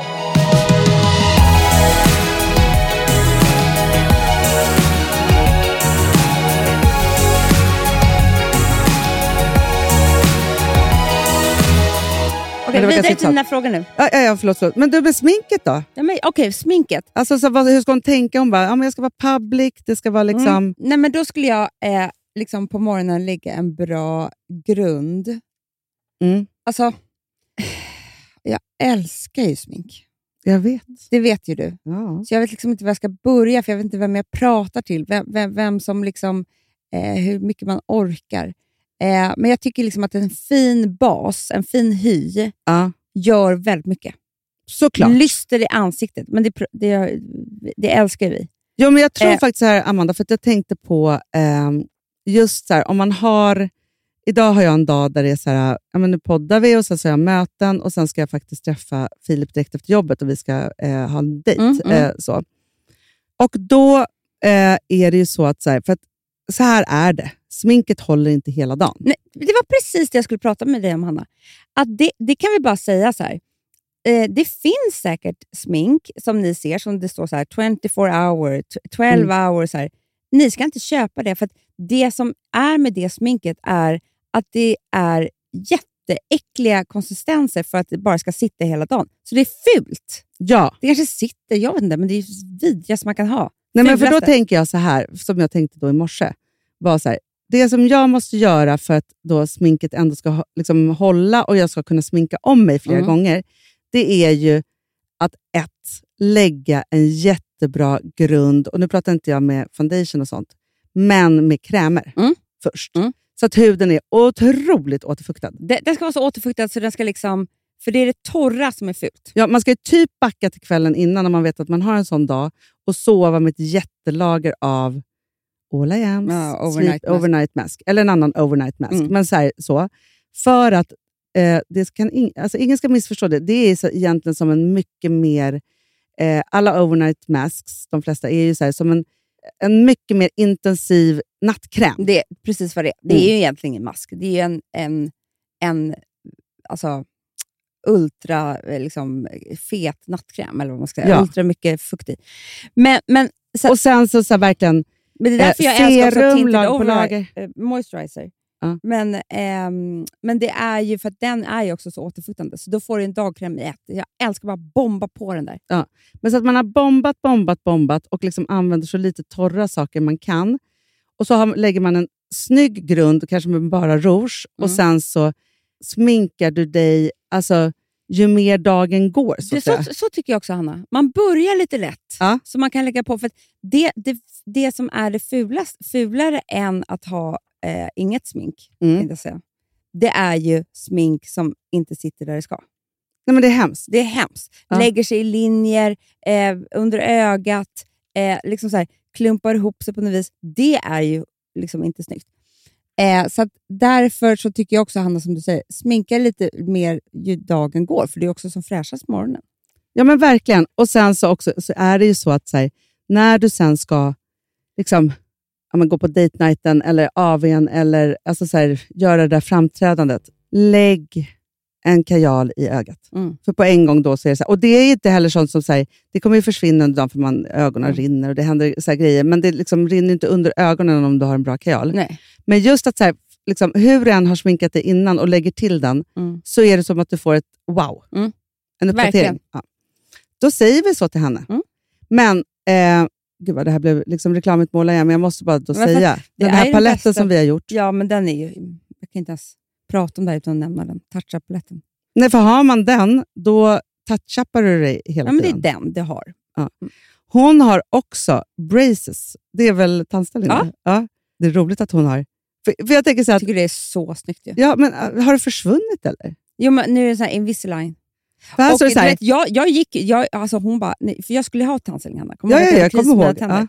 Okej, vidare till dina frågor nu. Ja, ja, ja, förlåt, förlåt. Men du med sminket då? Ja, men, Okej, sminket. Alltså, så, vad, hur ska hon tänka? Hon bara, ja, men jag ska vara public, det ska vara liksom... Mm. Nej, men då skulle jag eh, liksom på morgonen lägga en bra grund. Mm, Alltså, jag älskar ju smink. jag vet. Det vet ju du. Ja. Så jag vet liksom inte var jag ska börja, för jag vet inte vem jag pratar till. Vem, vem, vem som liksom, eh, hur mycket man orkar. Eh, men jag tycker liksom att en fin bas, en fin hy, ja, gör väldigt mycket. såklart. Lyster i ansiktet, men det, det, det älskar vi. Jo, men jag tror Eh. faktiskt så här, Amanda, för att jag tänkte på ehm, just så här, om man har... Idag har jag en dag där det är så här, ja, men nu poddar vi och sen så har jag möten och sen ska jag faktiskt träffa Filip direkt efter jobbet och vi ska eh, ha en dejt. Mm, mm. Eh, så. Och då eh, är det ju så att, så här, för att så här är det. Sminket håller inte hela dagen. Nej, det var precis det jag skulle prata med dig om, Hanna. Att det, det kan vi bara säga så här. Eh, det finns säkert smink som ni ser, som det står så här 24 hour, t- 12 Mm. hour. Så här. Ni ska inte köpa det, för det som är med det sminket är att det är jätteäckliga konsistenser för att det bara ska sitta hela dagen. Så det är fult. Ja, Det kanske sitter, jag vet inte, men det är vidrigaste man kan ha. Nej, men för då tänker jag så här, som jag tänkte då i morse. Var så här, det som jag måste göra för att då sminket ändå ska liksom hålla och jag ska kunna sminka om mig flera Mm. gånger, det är ju att ett, lägga en jättebra grund, och nu pratar inte jag med foundation och sånt, men med krämer Mm. först. Mm. Så att huden är otroligt återfuktad. Det- Den ska vara så återfuktad så den ska liksom... För det är det torra som är fult. Ja, man ska ju typ backa till kvällen innan när man vet att man har en sån dag och sova med ett jättelager av All I Ams Ja, overnight sleep, mask. overnight mask. Eller en annan overnight mask. Mm. Men så, här, så För att eh, det kan in, alltså ingen ska missförstå det. Det är så egentligen som en mycket mer... Eh, alla overnight masks, de flesta, är ju så här, som en, en mycket mer intensiv nattkräm. Det är precis vad det är. Det Mm. är ju egentligen ingen mask. Det är en, en, en alltså, ultra eh, liksom, fet nattkräm, eller vad man ska säga. Ja. Ultra mycket fukt i. Men, men, så, Och sen så, så här, verkligen... men det är därför eh, jag älskar också serum, Tinted lag på lager. eh, Moisturizer. Ja. Men, ehm, men det är ju för att den är ju också så återfuktande, så då får du en dagkräm i ett. Jag älskar bara bomba på den där. Men så att man har bombat, bombat, bombat och liksom använder så lite torra saker man kan. Och så har, lägger man en snygg grund, kanske med bara rouge, och Mm. sen så sminkar du dig alltså, ju mer dagen går. Så, Det, så, så tycker jag också, Hanna. Man börjar lite lätt, Ja. så man kan lägga på. För det, det, det som är det fulast, fulare än att ha eh, inget smink, Mm. säga, det är ju smink som inte sitter där det ska. Nej, men det är hemskt. Det är hemskt. Ja. Lägger sig i linjer, eh, under ögat, eh, liksom så här, klumpar ihop sig på något vis. Det är ju liksom inte snyggt. Eh, så att därför så tycker jag också, Hanna, som du säger, sminka lite mer ju dagen går, för det är också som fräschast på morgonen. Ja, men verkligen. Och sen så, också, så är det ju så att så här, när du sen ska liksom, ja, men gå på date nighten eller AWn eller alltså så här, göra det där framträdandet, lägg en kajal i ögat. Mm. För på en gång då så är det så här, och det är inte heller sånt som säger, det kommer ju försvinna under dagen för man, ögonen Mm. rinner och det händer så grejer, men det liksom rinner inte under ögonen om du har en bra kajal. Nej. Men just att så här, liksom, hur du än har sminkat dig innan och lägger till den, Mm. så är det som att du får ett wow. Mm. En uppdatering. Ja. Då säger vi så till henne. Mm. Men, eh, gud vad det här blev liksom reklamigt mål igen, men jag måste bara då Men säga, den är här paletten som vi har gjort, Ja, men den är ju... Jag kan inte ens prata om det här utan att nämna den. Touch-up-paletten. nej, för har man den, då touchappar du dig hela Ja, men det är tiden. den det har. Hon har också braces. Det är väl tandställningar? Ja. Det är roligt att hon har. För, för jag tänker så här, Jag tycker det är så snyggt ju. ja, men, äh, har det försvunnit eller? Jo, men nu är det så här Invisalign. För här Och, står det du så här, vet, jag, jag gick, jag, alltså hon bara, nej, för jag skulle ha tandställning Hanna. Kommer ja, ja, jag kommer ihåg. Ja. tänder?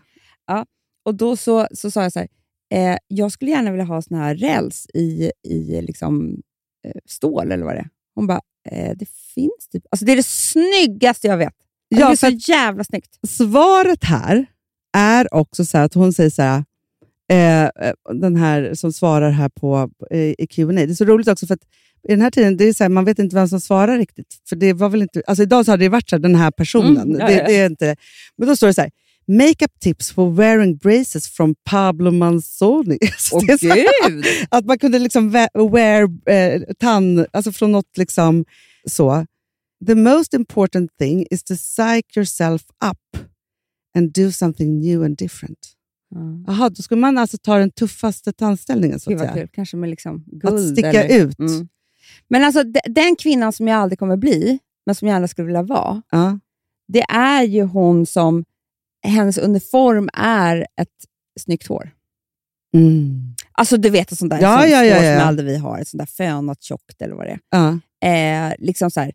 Och då så, så sa jag så här, eh, jag skulle gärna vilja ha sån här räls i, i liksom, eh, stål eller vad det är. Hon bara, eh, det finns typ. Alltså det är det snyggaste jag vet. Alltså, Ja, det är så jävla snyggt. Svaret här är också så här att hon säger så här, eh, eh, den här som svarar här på eh, i Q&A. Det är så roligt också för att i den här tiden, det är så här, man vet inte vem som svarar riktigt. För det var väl inte, alltså idag så hade det varit så här, den här personen. Mm, ja, det, ja. det är inte, men då står det så här, Makeup tips for wearing braces from Pablo Manzoni. Så Åh det är så här, gud! att man kunde liksom wear eh, tand, alltså från något liksom så. The most important thing is to psych yourself up and do something new and different. Jaha, då skulle man alltså ta den tuffaste tandställningen så att kul. Kanske med liksom guld. Att sticka eller, ut. Mm. Men alltså de- den kvinnan som jag aldrig kommer bli, men som jag gärna skulle vilja vara, Ja. det är ju hon som, hennes uniform är ett snyggt hår. Mm. Alltså du vet ett sånt där Ja, sånt ja, ja, hår ja. som aldrig vi har, ett sånt där fönat tjockt eller vad det är. Eh, liksom så här,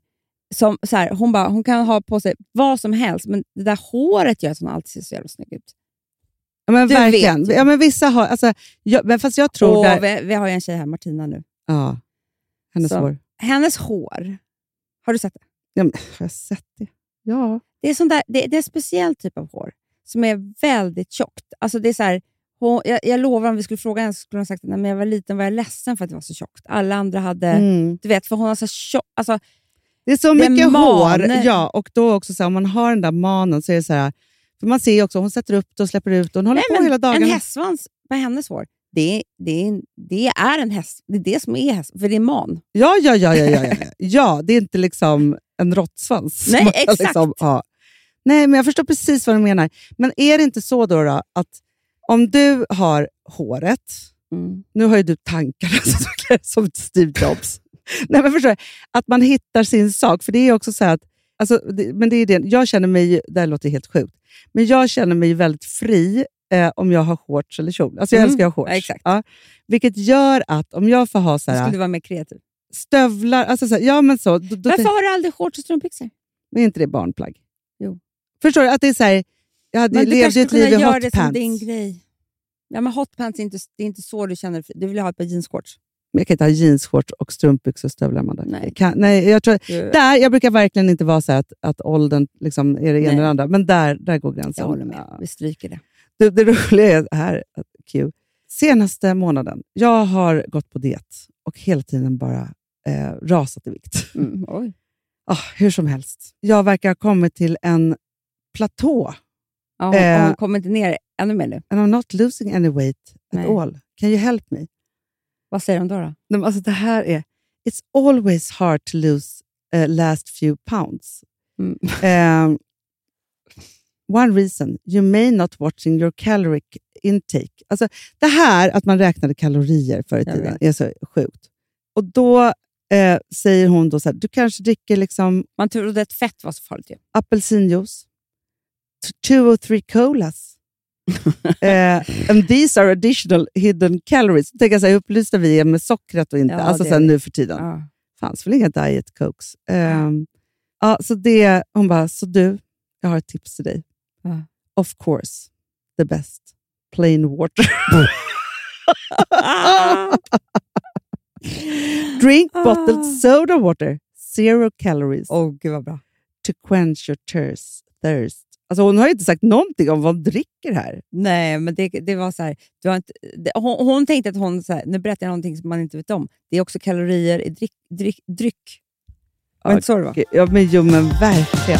som, så här, hon, bara, hon kan ha på sig vad som helst, men det där håret gör att hon alltid ser så jävla snygg ut. Ja, men Du verkligen. vet. Ja, men vissa har... Alltså, jag, men fast jag tror... Och där, vi, vi har ju en tjej här, Martina nu. ja, hennes Så. hår. Hennes hår, har du sett det? Ja, men, har jag sett det? Ja. Det är, sån där, det, det är en speciell typ av hår som är väldigt tjockt. Alltså det är så här, hon, jag, jag lovar om vi skulle fråga henne skulle hon sagt att när jag var liten var jag ledsen för att det var så tjockt. Alla andra hade, Mm. du vet, för hon har så tjock... Alltså, Det är så Det är mycket man. hår. Ja, och då också så här, om man har den där manen så är det så här... För man ser också, hon sätter upp det och släpper ut det. Hon håller nej, på hela dagen. En hästsvans på hennes hår, det, är- det, det är en häst. Det är det som är häst, för det är man. Ja, ja, ja, ja, ja, ja. ja, det är inte liksom en råttsvans. Nej, kan exakt. Liksom, ja. Nej, men jag förstår precis vad du menar. Men är det inte så då, då att om du har håret, Mm. nu har ju du tankarna som, som Steve Jobs. Nej, men förstår du? Att man hittar sin sak. För det är också så här att, alltså, det, men det är det, jag känner mig, det här låter helt sjukt, men jag känner mig väldigt fri eh, om jag har shorts eller kjol. Alltså jag Mm. älskar att ha shorts. Ja, exakt. Ja. Vilket gör att om jag får ha så Då skulle här, du vara mer kreativ. stövlar, alltså så här, ja men så, då, då Varför har du aldrig shorts och strumpbyxor? är inte det barnplagg. Jo. Förstår du? Att det är så här, jag hade Men du levde kanske ett liv i kunna göra det som hotpants. din grej. Ja, men hotpants är inte, det är inte så du känner. Du vill ha ett par jeansshorts. Men jag kan inte ha jeansshorts och strumpbyxor och stövlar. Amanda. Nej. Jag Kan, nej, jag, tror, Du, där, jag brukar verkligen inte vara så här att, att åldern liksom är det ena eller andra, men där, där går gränsen. jag håller med. Ja. Vi stryker det. Det, det roliga är här, Q. Senaste månaden, jag har gått på diet och hela tiden bara eh, rasat i vikt. Mm, oj. Ah, hur som helst. Jag verkar ha kommit till en platå. Ja, hon, Eh. hon kommer inte ner ännu mer nu. And I'm not losing any weight at Nej. all. Can you help me? Vad säger hon då? då? Nej, men alltså det här är... It's always hard to lose uh, last few pounds. Mm. Um, one reason, you may not watching your caloric intake. Alltså, det här att man räknade kalorier förr i tiden är så sjukt. Och då eh, säger hon då så här, du kanske dricker liksom Man trodde att fett var så farligt. Ju. apelsinjuice, two or three colas. eh, and these are additional hidden calories. Tänk så här, hur upplysta vi är med sockret och inte. Ja, alltså vi. nu för tiden. Ja. fanns väl inga diet cokes. Ehm, ja, så det, hon bara, så du, jag har ett tips till dig. Ja. Of course, the best. Plain water. Drink bottled soda water. Zero calories. Åh, gud vad bra. To quench your thirst. thirst. Alltså hon har ju inte sagt någonting om vad hon dricker här. Nej, men det, det var så här, du har inte, det, hon, hon tänkte att hon, så här, nu berättar jag någonting som man inte vet om. Det är också kalorier i dryck. dryck, dryck. Var det inte så det var? Ja, men jo, men verkligen.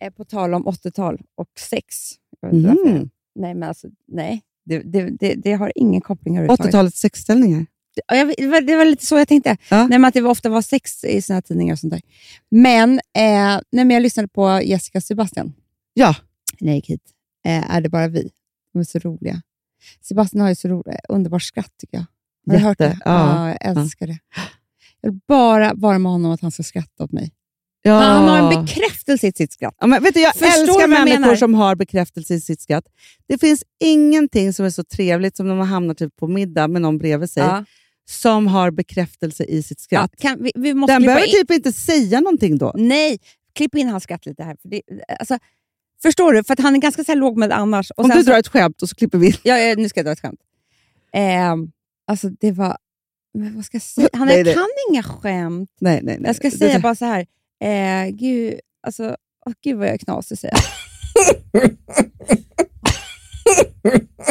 eh, på tal om 80-tal och sex. Mm. Nej, men alltså, nej. Det, det, det, det har ingen koppling överhuvudtaget. 80-talets sexställningar. Ja, jag, det, var, det var lite så jag tänkte. Ja. Nej, men att det var- ofta var sex i här tidningar och sånt där. Men, eh, nej, men jag lyssnade på Jessica Sebastian Ja. när jag gick hit. Eh, är det bara vi? De är så roliga. Sebastian har ju så underbart skratt tycker jag. Har du hört det? Jätte, ja. jag älskar det. Jag vill bara vara med honom att han ska skratta åt mig. Ja. Han har en bekräftelse i sitt skratt. Ja, men vet du, jag Förstår älskar jag människor menar? som har bekräftelse i sitt skratt. Det finns ingenting som är så trevligt som när man hamnar typ på middag med någon bredvid sig Ja. som har bekräftelse i sitt Ja, skratt. kan, vi, vi måste Den behöver in. typ inte säga någonting då. Nej, klipp in hans skratt lite här. För det, alltså, förstår du? För att han är ganska så här lågmäld annars. Och Om du så- drar ett skämt och så klipper vi in. Ja, ja, nu ska jag dra ett skämt. Ehm, alltså det var... Men vad ska jag säga? Han Nej, det- kan inga skämt. Nej, nej, nej. Jag ska Det- säga bara så här. Eh, gud, alltså, åh, gud vad jag är knasig säger.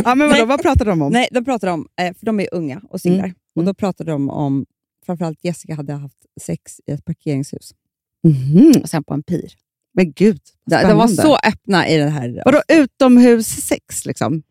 Ja, men vadå, vad pratar de om? Nej, de pratar om, eh, för de är unga och singlar. Mm. Och då pratade de om, framförallt Jessica hade haft sex i ett parkeringshus. Mhm. Och sen på en pir. Men gud, De, de var spännande. så öppna i den här... Vadå utomhussex liksom?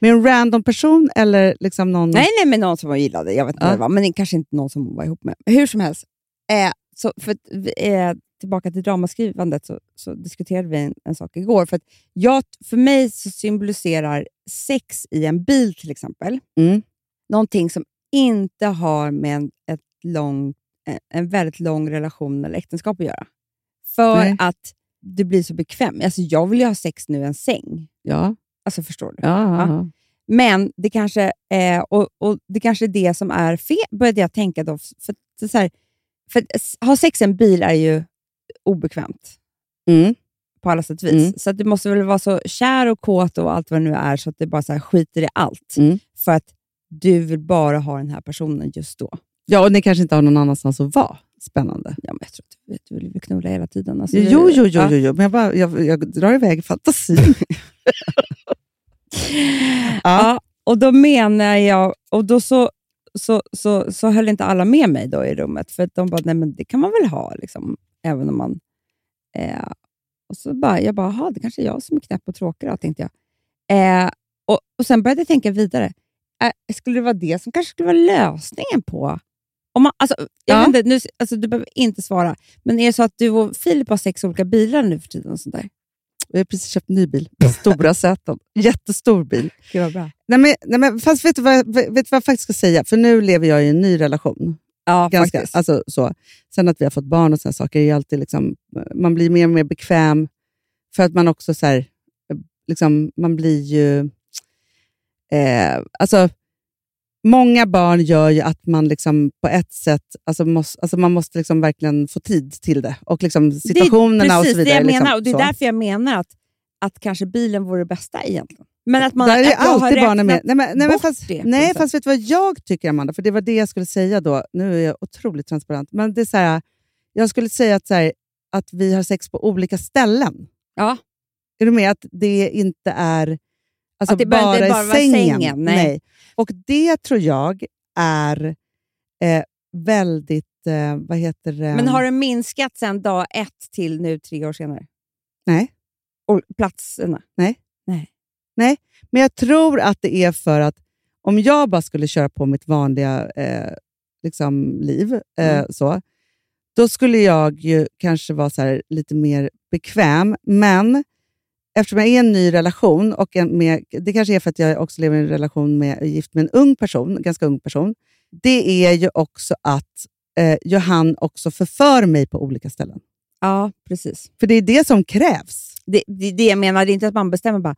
Med en random person eller liksom någon... Nej, nej, men någon som jag gillade. Jag vet inte Ja. vad det var, men kanske inte någon som hon var ihop med. Hur som helst. Eh, så för att, vi- eh, tillbaka till dramaskrivandet så, så diskuterade vi en, en sak igår. För, att jag, för mig så symboliserar sex i en bil till exempel Mm. någonting som inte har med en, ett lång, en, en väldigt lång relation eller äktenskap att göra. För Nej. att du blir så bekväm. Alltså, jag vill ju ha sex nu i en säng. Ja. Alltså, förstår du? Ja, ja. Men det kanske, eh, och, och det kanske är det som är fel, började jag tänka då. För, är så här, för ha sex i en bil är ju obekvämt Mm. på alla sätt och vis. Mm. Så att du måste väl vara så kär och kåt och allt vad det nu är, så att det bara så skiter i allt. Mm. För att du vill bara ha den här personen just då. Ja, och ni kanske inte har någon annanstans att vara. Spännande. Ja, men jag tror att du, du vill knulla hela tiden. Alltså, Jo, jo, jo, ja. jo, jo. men jag, bara, jag, jag drar iväg fantasin. Ja. och då menar jag, och då så, så, så, så höll inte alla med mig då i rummet, för de bara, nej men det kan man väl ha, liksom, även om man... Eh, och så bara, jag bara, "Jaha, det kanske är jag som är knäpp och tråkig då, tänkte jag. Eh, och, och Sen började jag tänka vidare. Eh, skulle det vara det som kanske skulle vara lösningen på... Om man, alltså, jag Ja. inte, nu, alltså, du behöver inte svara, men är det så att du och Filip har sex olika bilar nu för tiden? Och sånt där? Jag har precis köpt en ny bil. Stora säten. Jättestor bil. Gud vad bra. Nej, men, nej, men, fast vet du, vad, jag- vet du vad jag faktiskt ska säga? För nu lever jag i en ny relation. Ja, Ganska, faktiskt. alltså, så. Sen att vi har fått barn och såna saker, är alltid liksom, man blir mer och mer bekväm. För att man också så här, liksom, man blir ju... Eh, alltså, många barn gör ju att man liksom på ett sätt, alltså måste, alltså man måste liksom verkligen få tid till det. Och liksom situationerna det är och precis så vidare. det jag liksom, menar. Och det är så. därför jag menar att, att kanske bilen vore det bästa egentligen. Men att man Där är att alltid barnen med. Nej, men, nej, men fast, det nej fast vet du vad jag tycker, Amanda? För det var det jag skulle säga då. Nu är jag otroligt transparent. Men det är så här, jag skulle säga att, så här, att vi har sex på olika ställen. Ja. Är du med? Att det inte är alltså, Att det bara, inte bara sängen. sängen, nej. Och det tror jag är eh, väldigt... Eh, vad heter det? Men har det minskat sedan dag ett till nu tre år senare? Nej. Och platserna? Nej. Nej. Men jag tror att det är för att om jag bara skulle köra på mitt vanliga eh, liksom, liv, eh, Mm. så, då skulle jag ju kanske vara så här, lite mer bekväm. Men eftersom jag är i en ny relation, och med, det kanske är för att jag också lever i en relation med gift med en ung person, en ganska ung person, det är ju också att eh, Johan också förför mig på olika ställen. Ja, precis. För det är det som krävs. Det, det, det jag menar, det är inte att man bestämmer bara,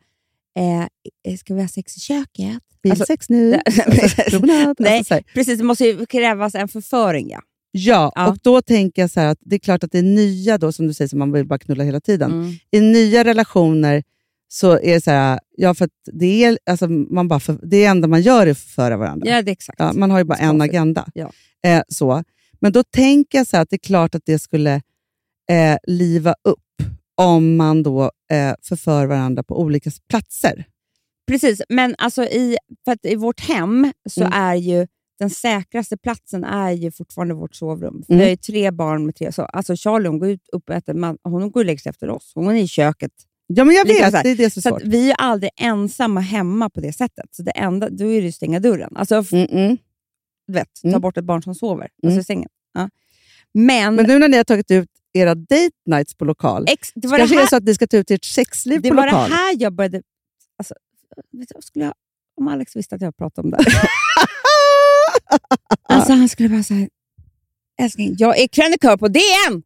eh, ska vi ha sex i köket? Alltså, Bilsex nu, alltså, promenad. Nej. Alltså, precis, det måste ju krävas en förföring. Ja. Ja, Ja. och då tänker jag så här att det är klart att det är nya, då, som du säger, som man vill bara knulla hela tiden. Mm. I nya relationer så är det så här, ja, för att det är, alltså, man bara för, det enda man gör är att förföra varandra. ja, det är exakt. Ja, man har ju bara en agenda. Ja. Eh, så. Men då tänker jag så här att det är klart att det skulle eh, liva upp om man då eh, förför varandra på olika platser. Precis, men alltså i, för att i vårt hem så Mm. är ju den säkraste platsen är ju fortfarande vårt sovrum. Mm. Vi har ju tre barn med tre. Så, alltså Charlie hon går ut upp och äter, man, hon går och lägger sig efter oss. Hon är i köket. Ja, men jag Lika vet. så här. Det är det som är Så svårt. vi är aldrig ensamma hemma på det sättet. Så det enda, då är det ju att stänga dörren. Alltså, Mm, mm. vet, ta Mm. bort ett barn som sover. Mm. Alltså i sängen. Ja. Men, Men nu när ni har tagit ut era date nights på lokal, ex, det det var det kanske här är så att ni ska ta ut ert sexliv Det på var lokal. det här jag började... Alltså, skulle jag, om Alex visste att jag pratade om det. alltså, han skulle bara säga, älskling, jag är krönikör på DN!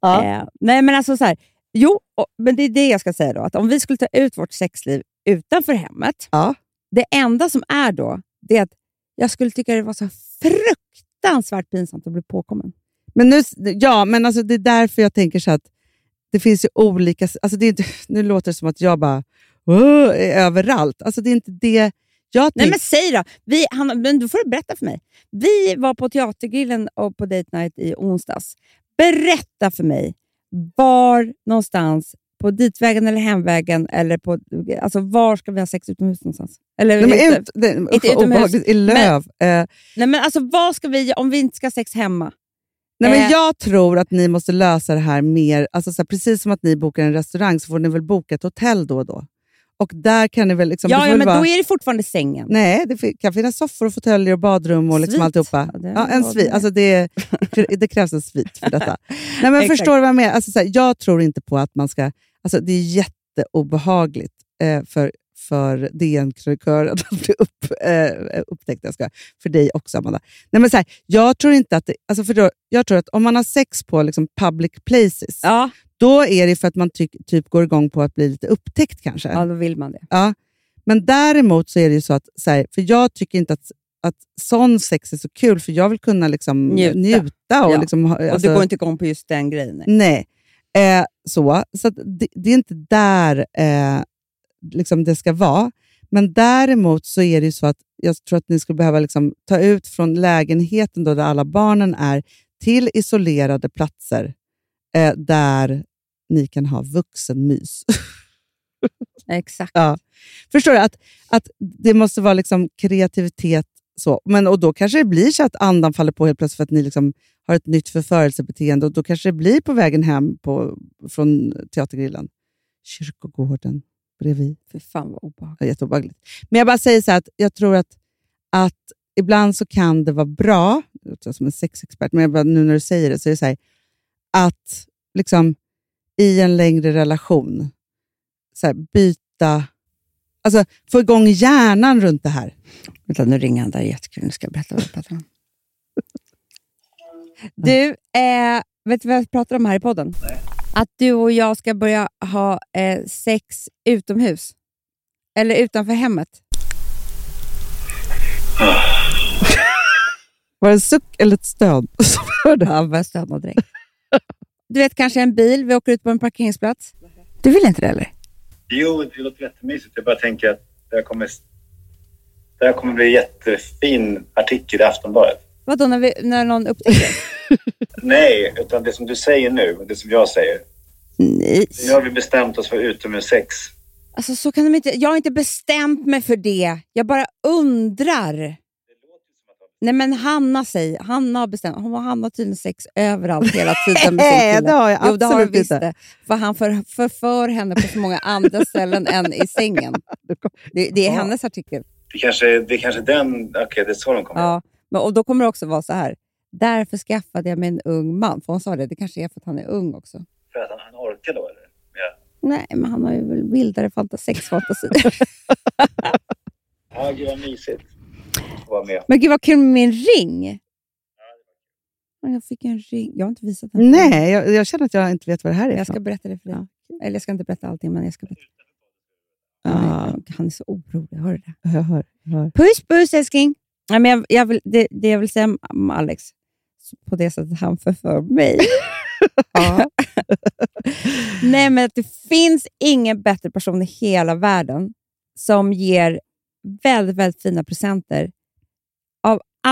Ja. eh, nej, men alltså så här, jo, och, men det är det jag ska säga då. Att om vi skulle ta ut vårt sexliv utanför hemmet, Ja. det enda som är då, det är att jag skulle tycka det var så fruktansvärt pinsamt att bli påkommen. Men nu, ja, men alltså det är därför jag tänker så att det finns ju olika... Alltså det är nu låter det som att jag bara överallt. Alltså det är inte det jag Nej men säg då. Vi, han, men då får du berätta för mig. Vi var på Teatergrillen och på Date Night i onsdags. Berätta för mig var någonstans, på ditvägen eller hemvägen, eller på, alltså var ska vi ha sex utomhus någonstans? Eller, Nej, men ute- ut, det, inte usch, utomhus, I löv. eh, nej, men alltså vad ska vi, om vi inte ska ha sex hemma? nej, men eh. jag tror att ni måste lösa det här mer... Alltså så här, precis som att ni bokar en restaurang så får ni väl boka ett hotell då och då. Och där kan ni väl... Liksom, det ja, ja, men vara- då är det fortfarande sängen. Nej, det kan finnas soffor och fåtöljer och badrum och liksom alltihopa. Ja, det Ja, en svit. det. Alltså det, det krävs en svit för detta. Nej, men förstår du vad jag menar? Alltså, så här, jag tror inte på att man ska... Alltså, det är jätteobehagligt eh, för, för DN-krönikören att bli upp, eh, upptäckt. Jag ska, för dig också, Amanda. Nej, men så här, jag tror inte att det, alltså för då, Jag tror att om man har sex på liksom, public places, Ja, då är det för att man ty, typ går igång på att bli lite upptäckt kanske. ja, då vill man det. Ja. Men däremot så är det ju så att, så här, för jag tycker inte att, att sån sex är så kul, för jag vill kunna liksom Njuta. njuta. och Ja. liksom, ha- Och alltså, du går inte igång på just den grejen. Nej. Nej. Eh, så så det, det är inte där eh, liksom det ska vara. Men däremot så är det ju så att jag tror att ni skulle behöva liksom ta ut från lägenheten då där alla barnen är till isolerade platser eh, där ni kan ha vuxenmys. Exakt. Ja. Förstår du? Att, att det måste vara liksom kreativitet. Så. Men, och Då kanske det blir så att andan faller på helt plötsligt för att ni liksom har ett nytt förförelsebeteende. Och då kanske det blir på vägen hem på, från Teatergrillen. Kyrkogården bredvid. Fy fan vad obehagligt. Är jätteobehagligt. Men jag bara säger så här att jag tror att, att ibland så kan det vara bra, jag låter som en sexexpert, men jag bara, nu när du säger det så är det så här, att liksom, i en längre relation så här, byta, alltså få igång hjärnan runt det här. Vänta, nu ringer han. Det är jättekul. Nu ska jag berätta vad jag pratar om. Du, eh, vet du vad jag pratar om här i podden? Att du och jag ska börja ha eh, sex utomhus. Eller utanför hemmet. Var det en suck eller ett stön som hörde? Ja, jag börjar stöna direkt. Du vet kanske en bil, vi åker ut på en parkeringsplats. Du vill inte det eller? Jo, det låter jättemysigt. Jag bara tänker att det här kommer, det här kommer bli en jättefin artikel i Aftonbladet. Vadå, när, vi, när någon upptäcker? Nej, utan det som du säger nu, det som jag säger. Nej. Nu har vi bestämt oss för utomhussex. Alltså så kan de inte... Jag har inte bestämt mig för det. Jag bara undrar. Nej men Hanna säger, Hanna har bestämt, hon Hanna har tydligen sex överallt hela tiden med sin kille. det har jag Jo, det har absolut visst inte. det. För han för, förför henne på så många andra ställen än i sängen. Det, det är Ja. hennes artikel. Det kanske, det kanske den... Okej, det är så de kommer Ja. Men, och då kommer det också vara så här. Därför skaffade jag mig en ung man. För hon sa det, det kanske är för att han är ung också. För att han, han orkar då, eller? Ja. Nej, men han har ju väl vildare fanta- sexfantasier. Ja, gud vad mysigt. Vara med. men gud vad kul med min ring! Ja, Jag fick en ring. Jag har inte visat den. Nej, jag, jag känner att jag inte vet vad det här är. Jag ska berätta det för dig. Ja. Eller jag ska inte berätta allting, men jag ska berätta. Ja. Nej, Han är så orolig. Hör du det? Jag hör. Jag hör. Puss, puss älskling! Nej, men jag, jag vill, det, det jag vill säga om Alex, på det sättet han förför mig. Ja. Nej, men att det finns ingen bättre person i hela världen som ger väldigt, väldigt fina presenter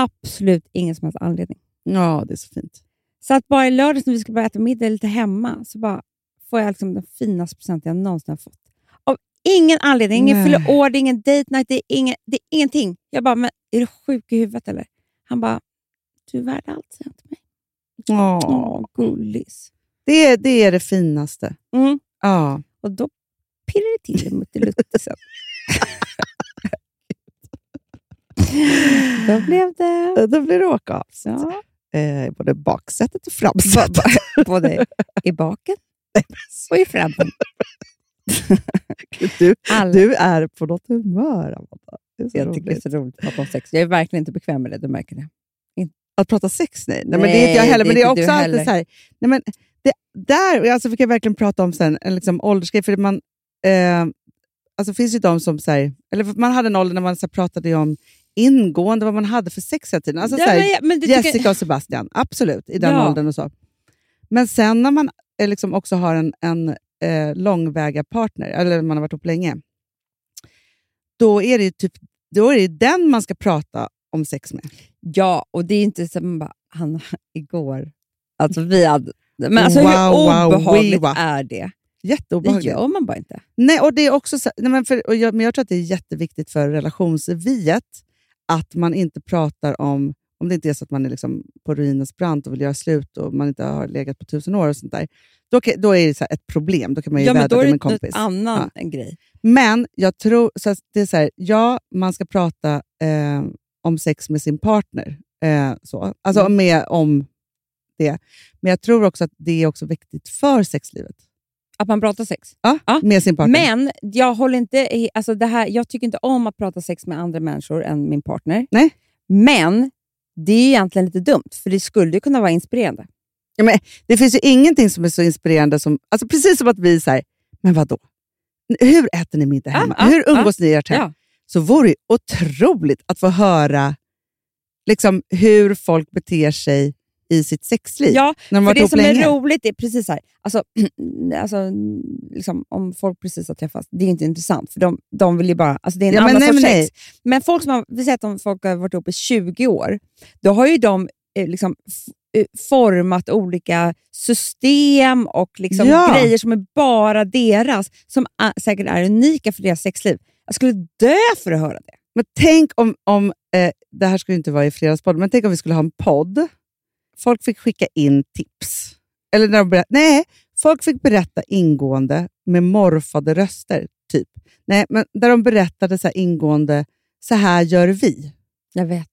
absolut ingen som helst anledning. ja, det är så fint. Så att bara i lördags när vi skulle börja äta middag lite hemma, så bara får jag liksom den finaste presenten jag någonsin har fått. Av ingen anledning. Ingen fyller år, det är ingen date night, det är, ingen, det är ingenting. Jag bara, men är du sjuk i huvudet eller? Han bara, du är värd allt, säger han till mig. Ja. Åh, gullis. Det, är- det är det finaste. Mm. Ja. Och då pirrar det till i mutteluttisen. då blev det... Då blir det åka av. så att Ja. Eh, både baksätet och framsätet. både i baken och i frammen. Du, du är på något humör, Amanda. Jag tycker det är roligt. så roligt att prata om sex. Jag är verkligen inte bekväm med det, du märker det. Att prata sex, nej. nej, men det är inte jag Nej, heller. det Men det är också alltid så här... Nej, men det, där alltså, fick jag verkligen prata om sen, en liksom åldersgrej. För man, eh, alltså, finns ju de som... Så här, eller man hade en ålder när man så här, pratade om ingående vad man hade för sex hela tiden. Alltså, Ja, så här, men Jessica tycker- och Sebastian, absolut, i den Ja. åldern och så. Men sen när man eh, liksom också har en, en eh, långväga partner, eller man har varit ihop länge, då är det typ, då är det den man ska prata om sex med. Ja, och det är inte som man bara, han igår. Alltså vi hade... Men alltså Wow, hur obehagligt wow. är det? Det Jätteobehagligt. gör man bara inte. Nej, och det är också så, nej, men, för, jag, men jag tror att det är jätteviktigt för relationsviet att man inte pratar om, om det inte är så att man är liksom på ruinens brant och vill göra slut och man inte har legat på tusen år och sånt där. Då, då är det så ett problem. Då kan man ju Ja, vädra då är det det med en kompis. annan en grej. Men jag tror, så det är så här, ja, man ska prata eh, om sex med sin partner. Eh, så. Alltså Mm. med, om det. Men jag tror också att det är också viktigt för sexlivet. Att man pratar sex. Ja, Ja. Med sin partner. Men jag, håller inte, alltså det här, jag tycker inte om att prata sex med andra människor än min partner. Nej. Men det är egentligen lite dumt, för det skulle kunna vara inspirerande. Ja, men det finns ju ingenting som är så inspirerande som... Alltså precis som att vi säger, men vadå? Hur äter ni middag hemma? ja, Hur umgås ni i ert hem? Ja. Så vore det otroligt att få höra liksom, hur folk beter sig i sitt sexliv. Ja, när de för det som länge. är roligt är precis så här, alltså, alltså, liksom, om folk precis har träffats, det är inte intressant, för de, de vill ju bara, alltså det är en Ja, men annan nej, sorts nej. sex. Men folk som har, vi säger att de, folk har varit ihop i 20 år, då har ju de eh, liksom, eh, format olika system och liksom Ja. grejer som är bara deras, som är, säkert är unika för deras sexliv. Jag skulle dö för att höra det. Men tänk om, om eh, det här skulle inte vara i Fredagspodd, men tänk om vi skulle ha en podd. Folk fick skicka in tips. Eller när de berätt, nej, folk fick berätta ingående med morfade röster. typ. Nej, men där de berättade så ingående, så här gör vi. Jag vet.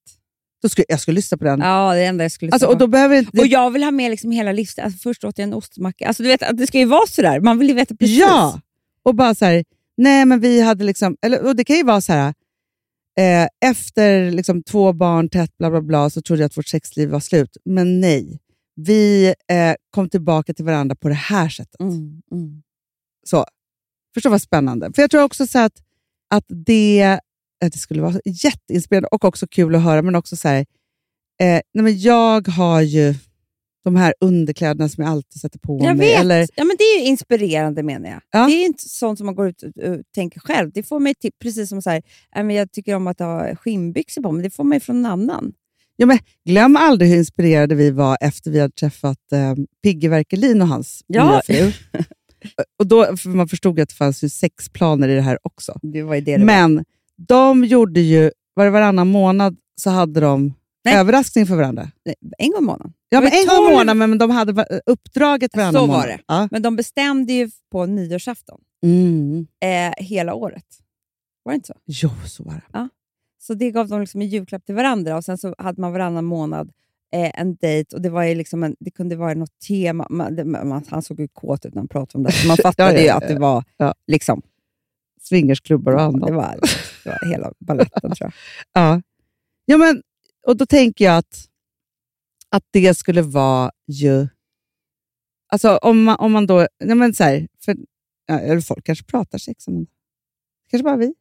Då skulle, jag skulle lyssna på den. Ja, det enda jag skulle alltså, och då behöver Och jag vill ha med liksom hela livsstilen. Alltså först åt jag en ostmacka. Alltså du vet, det ska ju vara sådär. Man vill ju veta precis. Ja! Och bara så här, nej men vi hade liksom, eller, och det kan ju vara så här, eh, efter liksom två barn tätt, bla bla bla, så trodde jag att vårt sexliv var slut. Men nej, vi eh, kom tillbaka till varandra på det här sättet. Mm, mm. Så. Förstå vad spännande. För jag tror också så att, att det, eh, det skulle vara jätteinspirerande och också kul att höra, men också så här, eh, nej men jag har ju de här underkläderna som jag alltid sätter på Jag mig. vet. Eller, Ja, men det är ju inspirerande menar jag. Ja. Det är inte sånt som man går ut och, och tänker själv. Det får mig till, precis som så här, jag tycker om att ha skinnbyxor på mig. Det får man från någon annan. Ja, men glöm aldrig hur inspirerade vi var efter vi hade träffat eh, Pigge Werkelin och hans Ja. nya fru. och då, för man förstod ju att det fanns ju sex planer i det här också. Det var det det var. Men de gjorde ju, var det varannan månad så hade de Nej. överraskning för varandra. Nej, En gång i månaden. Ja, men en gång i månaden, men de hade uppdraget varannan Så var månad. det. Ja. Men de bestämde ju på nyårsafton. Mm. Eh, hela året. Var det inte så? Jo, så var det. Så det gav de liksom en julklapp till varandra och sen så hade man varannan månad eh, en dejt och det, var ju liksom en, det kunde vara något tema. Man, det, man, han såg ju kåt ut när han pratade om det, så man fattade Ja, ja, ju ja, att det ja. var Ja. liksom, Swingersklubbar och annat. det var, det var hela baletten tror jag. Ja. ja men, och då tänker jag att, att det skulle vara ju... Alltså om man, om man då... Ja, men så här, för, ja, eller folk kanske pratar sex om det. Kanske bara vi.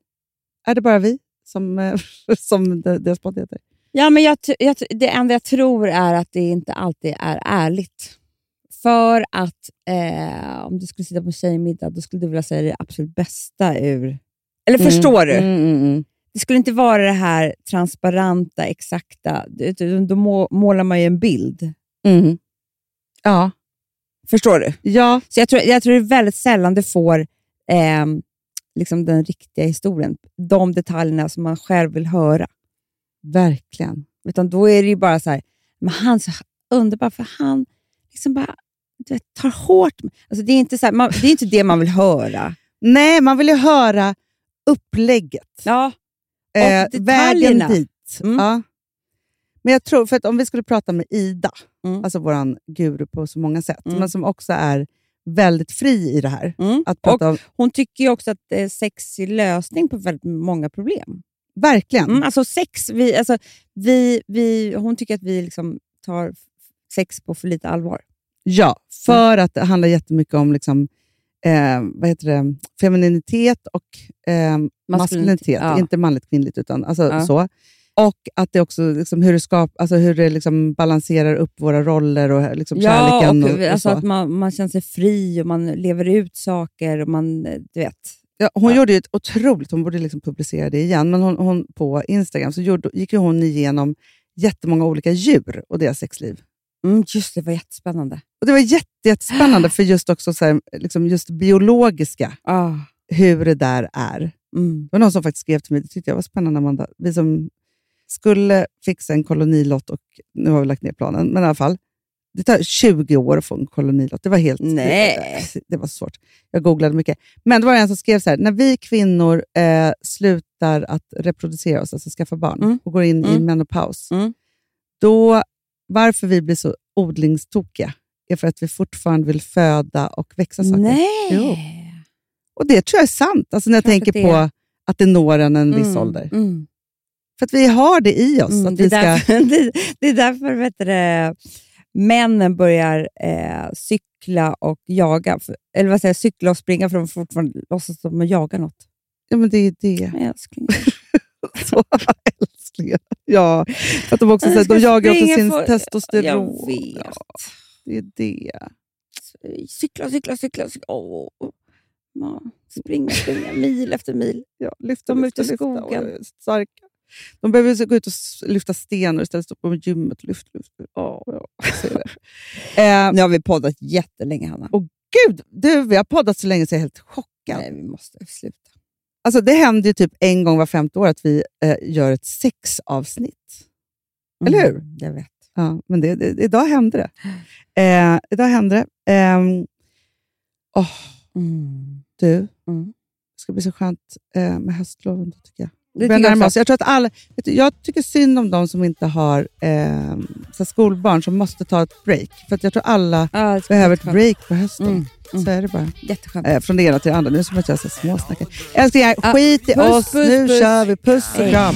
Är det bara vi som, som det- deras podd heter? Ja, men jag, jag, det enda jag tror är att det inte alltid är ärligt. För att eh, om du skulle sitta på tjejmiddag, då skulle du vilja säga det absolut bästa ur... Eller förstår du? Mm, mm, mm. Det skulle inte vara det här transparenta, exakta. Då må, målar man ju en bild. Mm. Ja. Förstår du? ja, Så jag tror, jag tror det är väldigt sällan du får eh, liksom den riktiga historien. De detaljerna som man själv vill höra. verkligen. Utan då är det ju bara så här, men han är så underbar för han liksom bara vet, tar hårt. Alltså det, är inte så här, man, det är inte det man vill höra. Nej, man vill ju höra upplägget. Ja, Eh, vägen dit. Mm. Ja. Men jag tror, för att om vi skulle prata med Ida, Mm. alltså vår guru på så många sätt, Mm. men som också är väldigt fri i det här. Mm. Att prata om, hon tycker ju också att eh, sex är lösning på väldigt många problem. verkligen. Mm, alltså sex, vi, alltså, vi, vi, hon tycker att vi liksom tar sex på för lite allvar. Ja, för att det handlar jättemycket om liksom, eh, vad heter det? femininitet och eh, maskulinitet. ja. Inte manligt kvinnligt, utan alltså, Ja. så. Och att det också liksom, hur det, skap, alltså, hur det liksom balanserar upp våra roller och liksom, Ja, kärleken. och, och, och alltså så. att man, man känner sig fri och man lever ut saker. och man, eh, du vet. Ja, hon Ja. gjorde ju ett otroligt, hon borde liksom publicera det igen, men hon, hon, på Instagram så gjorde, gick hon igenom jättemånga olika djur och deras sexliv. Mm, just det, var jättespännande. Och Det var jätte, jättespännande för just också så här, liksom just biologiska, Ah, hur det där är. mm. Det var någon som faktiskt skrev till mig, det tyckte jag var spännande Amanda. Vi som skulle fixa en kolonilott och nu har vi lagt ner planen, men i alla fall. Det tar 20 år att få en kolonilott. Det var helt Nej. Det, var svårt. Jag googlade mycket. Men det var en som skrev så här, när vi kvinnor eh, slutar att reproducera oss, alltså skaffa barn, Mm. och går in i Mm. menopaus, Mm. då, varför vi blir så odlingstokiga är för att vi fortfarande vill föda och växa saker. Nej! Jo. Och det tror jag är sant, alltså när jag Klart tänker det på att det når en en viss Mm, ålder. Mm. För att vi har det i oss. Mm, att det, vi är ska, därför, det, det är därför vet du, männen börjar eh, cykla och jaga. Eller vad säger jag, cykla och springa för de fortfarande låtsas som att jaga något. ja, men det är det. Men älskling. Så, bröstmuskler. Ja, för att de också säger, de jagar efter sin testosteron. Jag vet. Ja, det är det. Cykla, cykla, cykla. cykla. Åh. Ja, springa, springa, mil efter mil. Ja, lyfta, De är ute i skogen. Starka. De behöver gå ut och lyfta stenar istället för att stå på gymmet och lyfta. lyfta. Ja, eh, Nu har vi poddat jättelänge, Hanna. Och Gud, du, vi har poddat så länge så jag är helt chockad. Nej, vi måste sluta. Alltså, det händer ju typ en gång var femte år att vi eh, gör ett sexavsnitt. Eller hur? Mm, jag vet. Ja, men det, det, idag hände det. Eh, idag hände det. Ehm, åh, Mm. du, Mm. det ska bli så skönt eh, med höstloven, då, tycker jag. Det tycker jag oss. Tror att alla, jag tycker synd om de som inte har eh, så skolbarn som måste ta ett break. För jag tror alla bli behöver ett break på hösten. Mm, mm. Så är det bara. Jätteskönt. Eh, från det ena till det andra. Nu är det som att jag småsnackar. Älsklingar, Ja, skit i puss, oss. puss, nu puss. kör vi. Puss och kram.